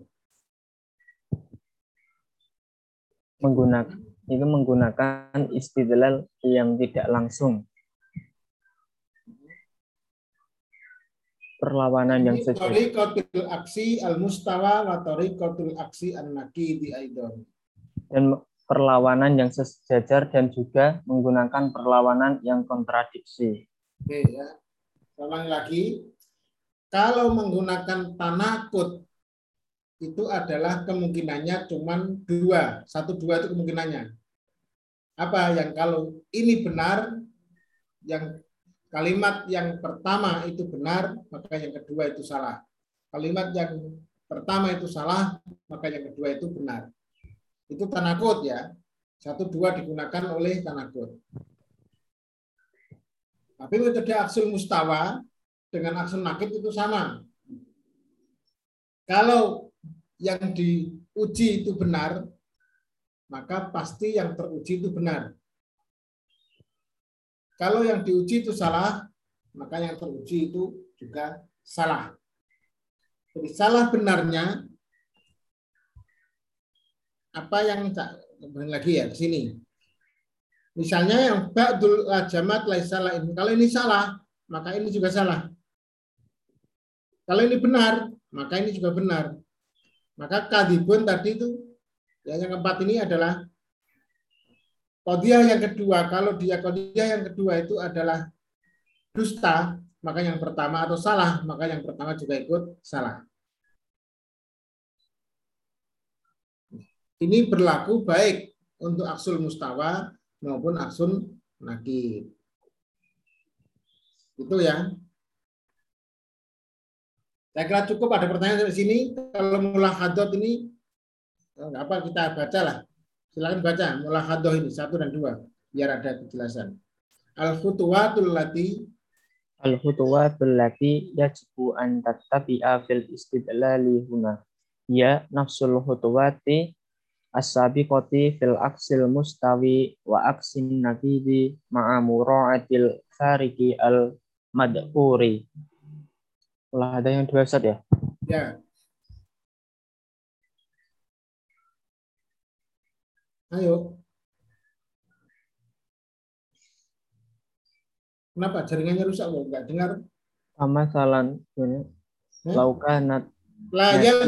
Menggunakan itu menggunakan istidlal yang tidak langsung. Perlawanan yang sesuai. Tariqatul aksi al-mustawa wa tariqatul aksi an-nakidi aidon. Dan perlawanan yang sejajar dan juga menggunakan perlawanan yang kontradiksi. Oke ya. Ulangi lagi. Kalau menggunakan tanakut itu adalah kemungkinannya cuma dua. Satu dua itu kemungkinannya. Apa yang kalau ini benar, yang kalimat yang pertama itu benar, maka yang kedua itu salah. Kalimat yang pertama itu salah, maka yang kedua itu benar. Itu tanakut ya. Satu dua digunakan oleh tanakut. Tapi metode aksul mustawa dengan aksul nakit itu sama. Kalau yang diuji itu benar, maka pasti yang teruji itu benar. Kalau yang diuji itu salah, maka yang teruji itu juga salah. Jadi salah benarnya apa yang lagi ya ke sini. Misalnya yang ba'dul lajamat salah ini. Kalau ini salah, maka ini juga salah. Kalau ini benar, maka ini juga benar. Maka kadibun tadi itu ya, yang keempat ini adalah kodiah yang kedua. Kalau dia kodiah yang kedua itu adalah dusta, maka yang pertama atau salah, maka yang pertama juga ikut salah. Ini berlaku baik untuk aksul mustawa maupun aksun nakid. Itu ya. Saya kira cukup ada pertanyaan dari sini. Kalau mulahadot ini apa kita baca lah. Silakan baca mulahadoh ini satu dan dua biar ada kejelasan. Al khutuwatul lati Al khutuwatul lati yajibu an tattabi'a fil istidlali huna. Ya nafsul khutuwati as-sabiqati fil aksil mustawi wa aksin nakidi ma'a mura'atil fariki al madhuri. Ada yang dua Ustaz ya? Ya. Ayo. Kenapa jaringannya rusak kok? Enggak dengar? Sama salan ini. Hmm? Laukanat Layal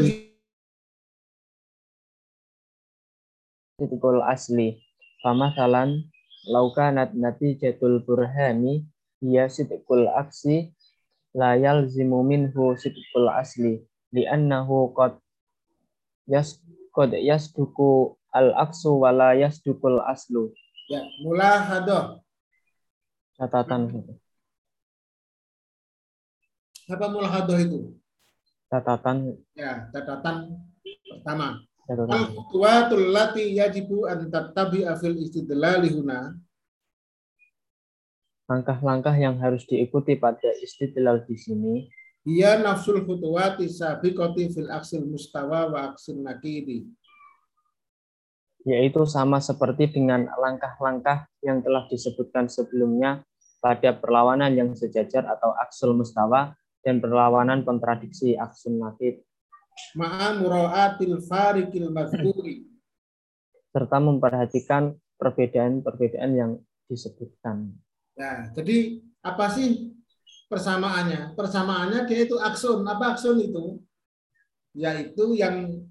titikul asli. Fama salan laukanat natijatul burhani hiya sidqul aksi la yalzimu minhu sidqul asli li'annahu qad yas qad yasduku al aksu wa la yasdukul aslu. ya, mulahadoh. Catatan Apa mulahadoh itu? catatan Ya, catatan pertama. catatan. Al-khutuwatul lati yajibu an tattabi'a fil istidlali huna Langkah-langkah yang harus diikuti pada istidlal di sini Ia nafsul khutuwati sabiqati fil aksil mustawa wa aksil nakidi. Yaitu sama seperti dengan langkah-langkah yang telah disebutkan sebelumnya pada perlawanan yang sejajar atau aksul mustawa dan perlawanan kontradiksi aksul mura'atil farikil mazkuri. serta memperhatikan perbedaan-perbedaan yang disebutkan. Nah, jadi apa sih persamaannya? Persamaannya dia itu aksun. Apa aksun itu? Yaitu yang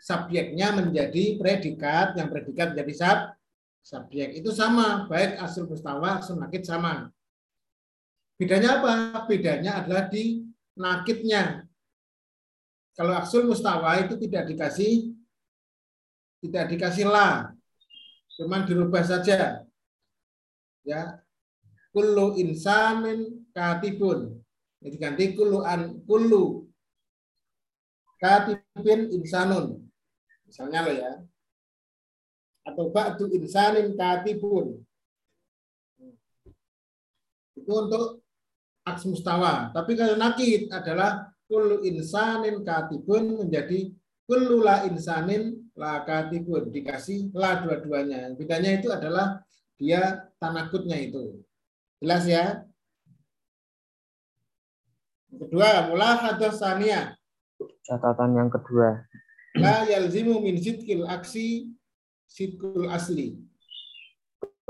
subjeknya menjadi predikat, yang predikat menjadi sub subjek. Itu sama, baik asal mustawa, asal nakit sama. Bedanya apa? Bedanya adalah di nakitnya. Kalau aksul mustawa itu tidak dikasih tidak dikasih la, cuman dirubah saja. Ya, kullu insanin katibun. Jadi ganti kullu an kullu katibin insanun. Misalnya lo ya. Atau ba'du insanin katibun. Itu untuk aks mustawa. Tapi kalau nakid adalah kullu insanin katibun menjadi kullu la insanin la katibun. Dikasih la dua-duanya. Bedanya itu adalah dia tanakutnya itu. Jelas ya? Kedua, mulahadah saniyah. Catatan yang kedua, La yalzimu min sidqil aksi sidqul asli.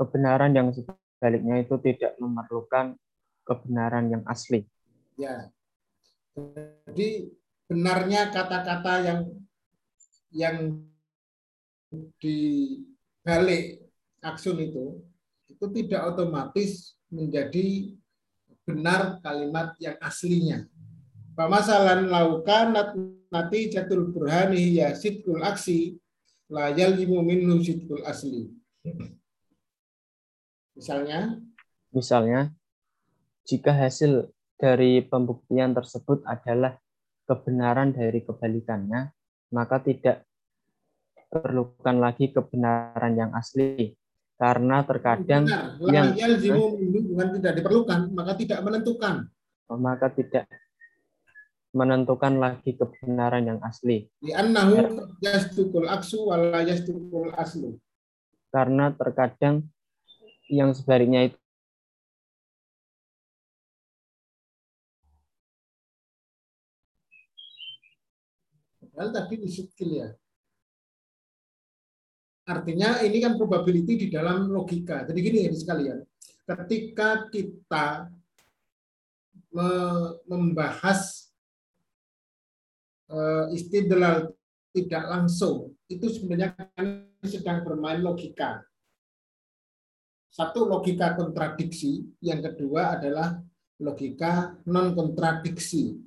kebenaran yang sebaliknya itu tidak memerlukan kebenaran yang asli. Ya. Jadi benarnya kata-kata yang yang di balik aksun itu itu tidak otomatis menjadi benar kalimat yang aslinya. Pamasalan laukan nati jatul burhani ya sitkul aksi layal minhu sitkul asli. Misalnya, Misalnya, jika hasil dari pembuktian tersebut adalah kebenaran dari kebalikannya, maka tidak perlukan lagi kebenaran yang asli. Karena terkadang benar, yang yalzimu minhu bukan tidak diperlukan, maka tidak menentukan. maka tidak menentukan lagi kebenaran yang asli. Karena terkadang yang sebaliknya itu ya. Artinya ini kan probability di dalam logika. Jadi gini ya sekalian. Ketika kita me- membahas istidlal tidak langsung, itu sebenarnya sedang bermain logika. Satu logika kontradiksi, yang kedua adalah logika non kontradiksi.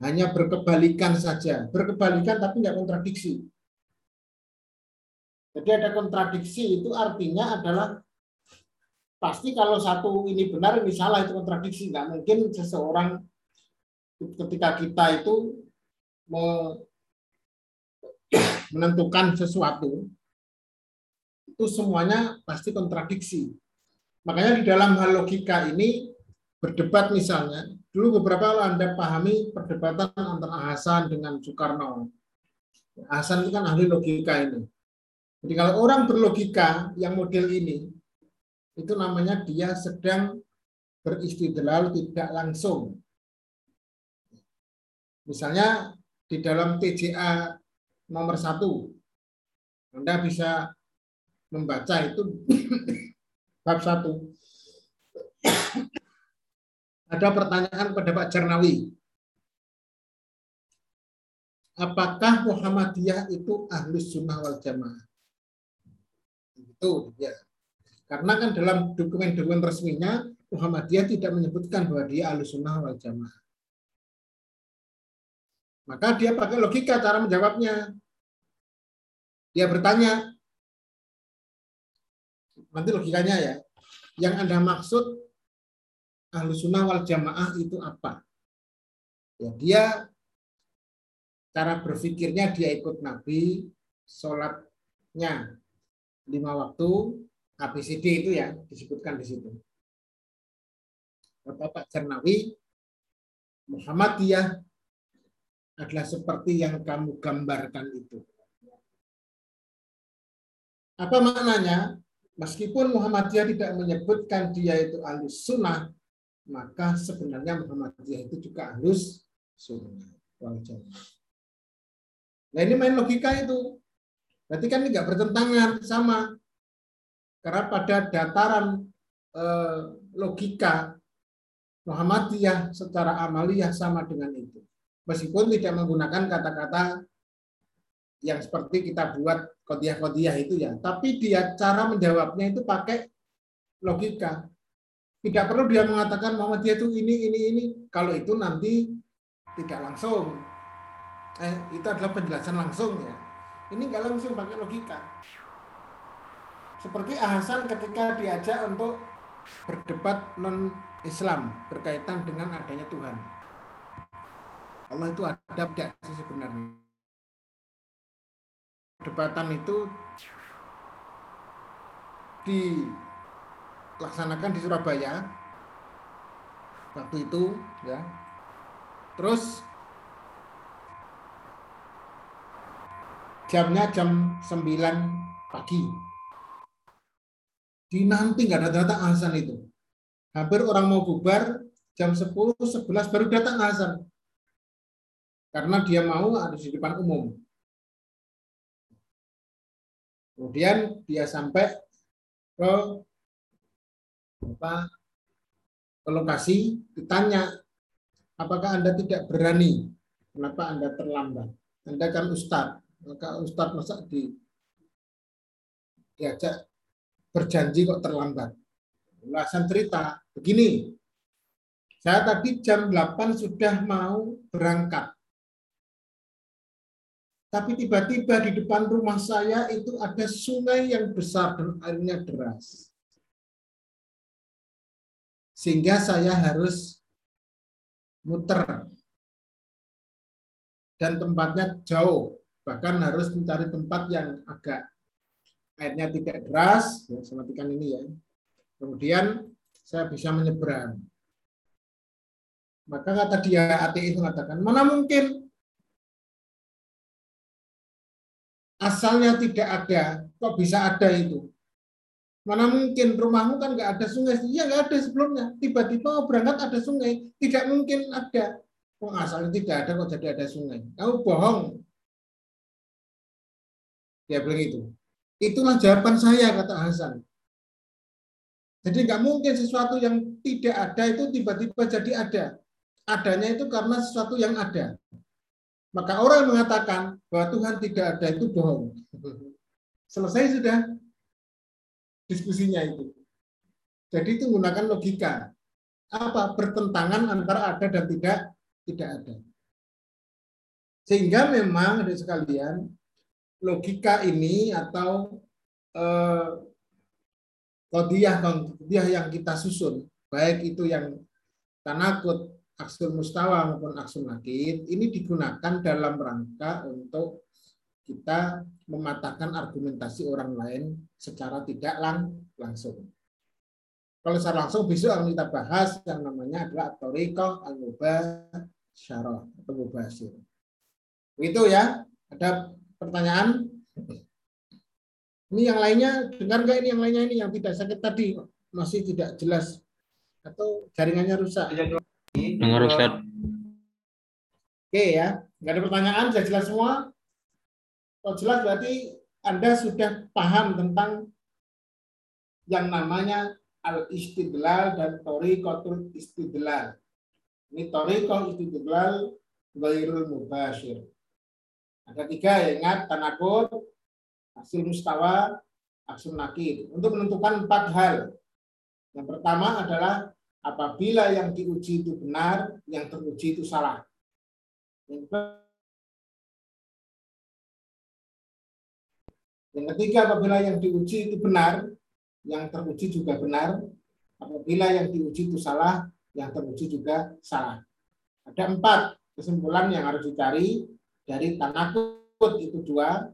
Hanya berkebalikan saja, berkebalikan tapi nggak kontradiksi. Jadi ada kontradiksi itu artinya adalah pasti kalau satu ini benar ini salah itu kontradiksi. Nggak mungkin seseorang ketika kita itu me- menentukan sesuatu itu semuanya pasti kontradiksi. Makanya di dalam hal logika ini berdebat misalnya, dulu beberapa Anda pahami perdebatan antara Hasan dengan Soekarno. Hasan itu kan ahli logika ini. Jadi kalau orang berlogika yang model ini, itu namanya dia sedang beristidlal tidak langsung. Misalnya di dalam TJA nomor satu, Anda bisa membaca itu bab satu. Ada pertanyaan kepada Pak Cernawi. Apakah Muhammadiyah itu ahlus sunnah wal jamaah? Itu ya. Karena kan dalam dokumen-dokumen resminya Muhammadiyah tidak menyebutkan bahwa dia ahlus sunnah wal jamaah. Maka dia pakai logika cara menjawabnya. Dia bertanya, nanti logikanya ya, yang Anda maksud ahlu sunnah wal jamaah itu apa? Ya, dia cara berpikirnya dia ikut Nabi, sholatnya lima waktu, ABCD itu ya disebutkan di situ. Kata Pak Cernawi, Muhammadiyah adalah seperti yang kamu gambarkan itu. Apa maknanya? Meskipun Muhammadiyah tidak menyebutkan dia itu ahlus sunnah, maka sebenarnya Muhammadiyah itu juga ahlus sunnah. Nah ini main logika itu. Berarti kan ini nggak bertentangan sama. Karena pada dataran eh, logika Muhammadiyah secara amaliyah sama dengan itu. Meskipun tidak menggunakan kata-kata yang seperti kita buat kodiah-kodiah itu ya. Tapi dia cara menjawabnya itu pakai logika. Tidak perlu dia mengatakan Muhammadiyah itu ini, ini, ini. Kalau itu nanti tidak langsung. Eh, itu adalah penjelasan langsung ya. Ini nggak langsung pakai logika. Seperti Hasan ketika diajak untuk berdebat non Islam berkaitan dengan adanya Tuhan. Allah itu ada tidak sih sebenarnya. Perdebatan itu dilaksanakan di Surabaya waktu itu ya. Terus jamnya jam 9 pagi. Di nanti nggak ada datang Hasan itu. Hampir orang mau bubar jam 10, 11 baru datang Hasan. Karena dia mau ada di depan umum. Kemudian dia sampai ke apa ke lokasi ditanya apakah Anda tidak berani? Kenapa Anda terlambat? Anda kan ustadz, maka ustadz masa di diajak berjanji kok terlambat. Ulasan cerita begini. Saya tadi jam 8 sudah mau berangkat. Tapi tiba-tiba di depan rumah saya itu ada sungai yang besar dan airnya deras. Sehingga saya harus muter. Dan tempatnya jauh. Bahkan harus mencari tempat yang agak airnya tidak deras. Ya, sematikan ini ya. Kemudian saya bisa menyeberang. Maka kata dia ATI itu mengatakan, mana mungkin asalnya tidak ada, kok bisa ada itu? Mana mungkin rumahmu kan nggak ada sungai? Iya nggak ada sebelumnya. Tiba-tiba berangkat ada sungai, tidak mungkin ada. Kok asalnya tidak ada kok jadi ada sungai? Kamu bohong. Dia bilang itu. Itulah jawaban saya kata Hasan. Jadi nggak mungkin sesuatu yang tidak ada itu tiba-tiba jadi ada adanya itu karena sesuatu yang ada. Maka orang yang mengatakan bahwa Tuhan tidak ada itu bohong. Selesai sudah diskusinya itu. Jadi itu menggunakan logika. Apa? Bertentangan antara ada dan tidak tidak ada. Sehingga memang ada sekalian logika ini atau eh, kodiah kodiah yang kita susun, baik itu yang tanakut aksul mustawa maupun aksul nakid ini digunakan dalam rangka untuk kita mematahkan argumentasi orang lain secara tidak lang langsung. Kalau secara langsung besok akan kita bahas yang namanya adalah Torikoh al syarah atau mubasir. Begitu ya. Ada pertanyaan? Ini yang lainnya, dengar nggak ini yang lainnya ini yang tidak sakit tadi masih tidak jelas atau jaringannya rusak? Dengar Ustaz. Oke ya, nggak ada pertanyaan, sudah jelas semua. Kalau jelas berarti Anda sudah paham tentang yang namanya al-istidlal dan toriqatul istidlal. Ini toriqah istidlal ghairul mubashir. Ada tiga ya, ingat tanakut, hasil mustawa, hasil nakir. Untuk menentukan empat hal. Yang pertama adalah apabila yang diuji itu benar, yang teruji itu salah. Yang ketiga, apabila yang diuji itu benar, yang teruji juga benar. Apabila yang diuji itu salah, yang teruji juga salah. Ada empat kesimpulan yang harus dicari dari tanakut itu dua,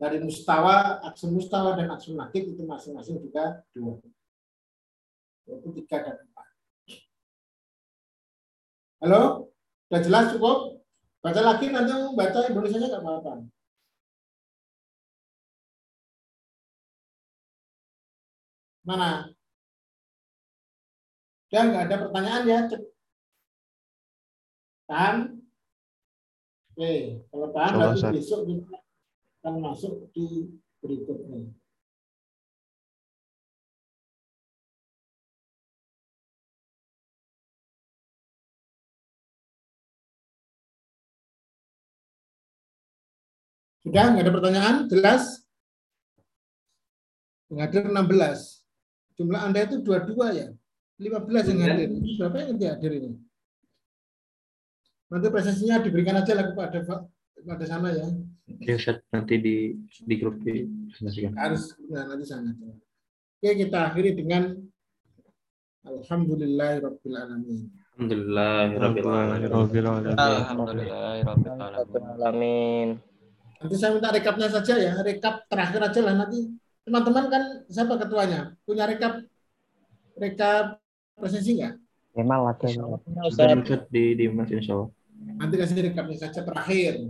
dari mustawa, aksun mustawa dan aksun nakib itu masing-masing juga dua. Itu tiga dan. Halo? Sudah jelas cukup? Baca lagi nanti baca Indonesia-nya nggak apa-apa. Mana? Udah nggak ada pertanyaan ya? Tahan? Oke, kalau tahan nanti besok kita akan masuk di berikutnya. Sudah nggak ada pertanyaan? Jelas? Yang hadir 16. Jumlah Anda itu dua-dua ya? 15 yang hadir. Berapa yang nanti hadir ini? Nanti presesinya diberikan aja lah kepada kepada sana ya. Ya Ustaz, nanti di di grup di Harus nah, nanti sana. Oke, kita akhiri dengan Alhamdulillahirabbil alamin. Alhamdulillahirabbil alamin. Alhamdulillahirabbil alamin. Nanti saya minta rekapnya saja ya, rekap terakhir aja lah nanti. Teman-teman kan siapa ketuanya? Punya rekap rekap presensi nggak? Memang ada. Ustaz di di Mas Insya Allah. Nanti kasih rekapnya saja terakhir.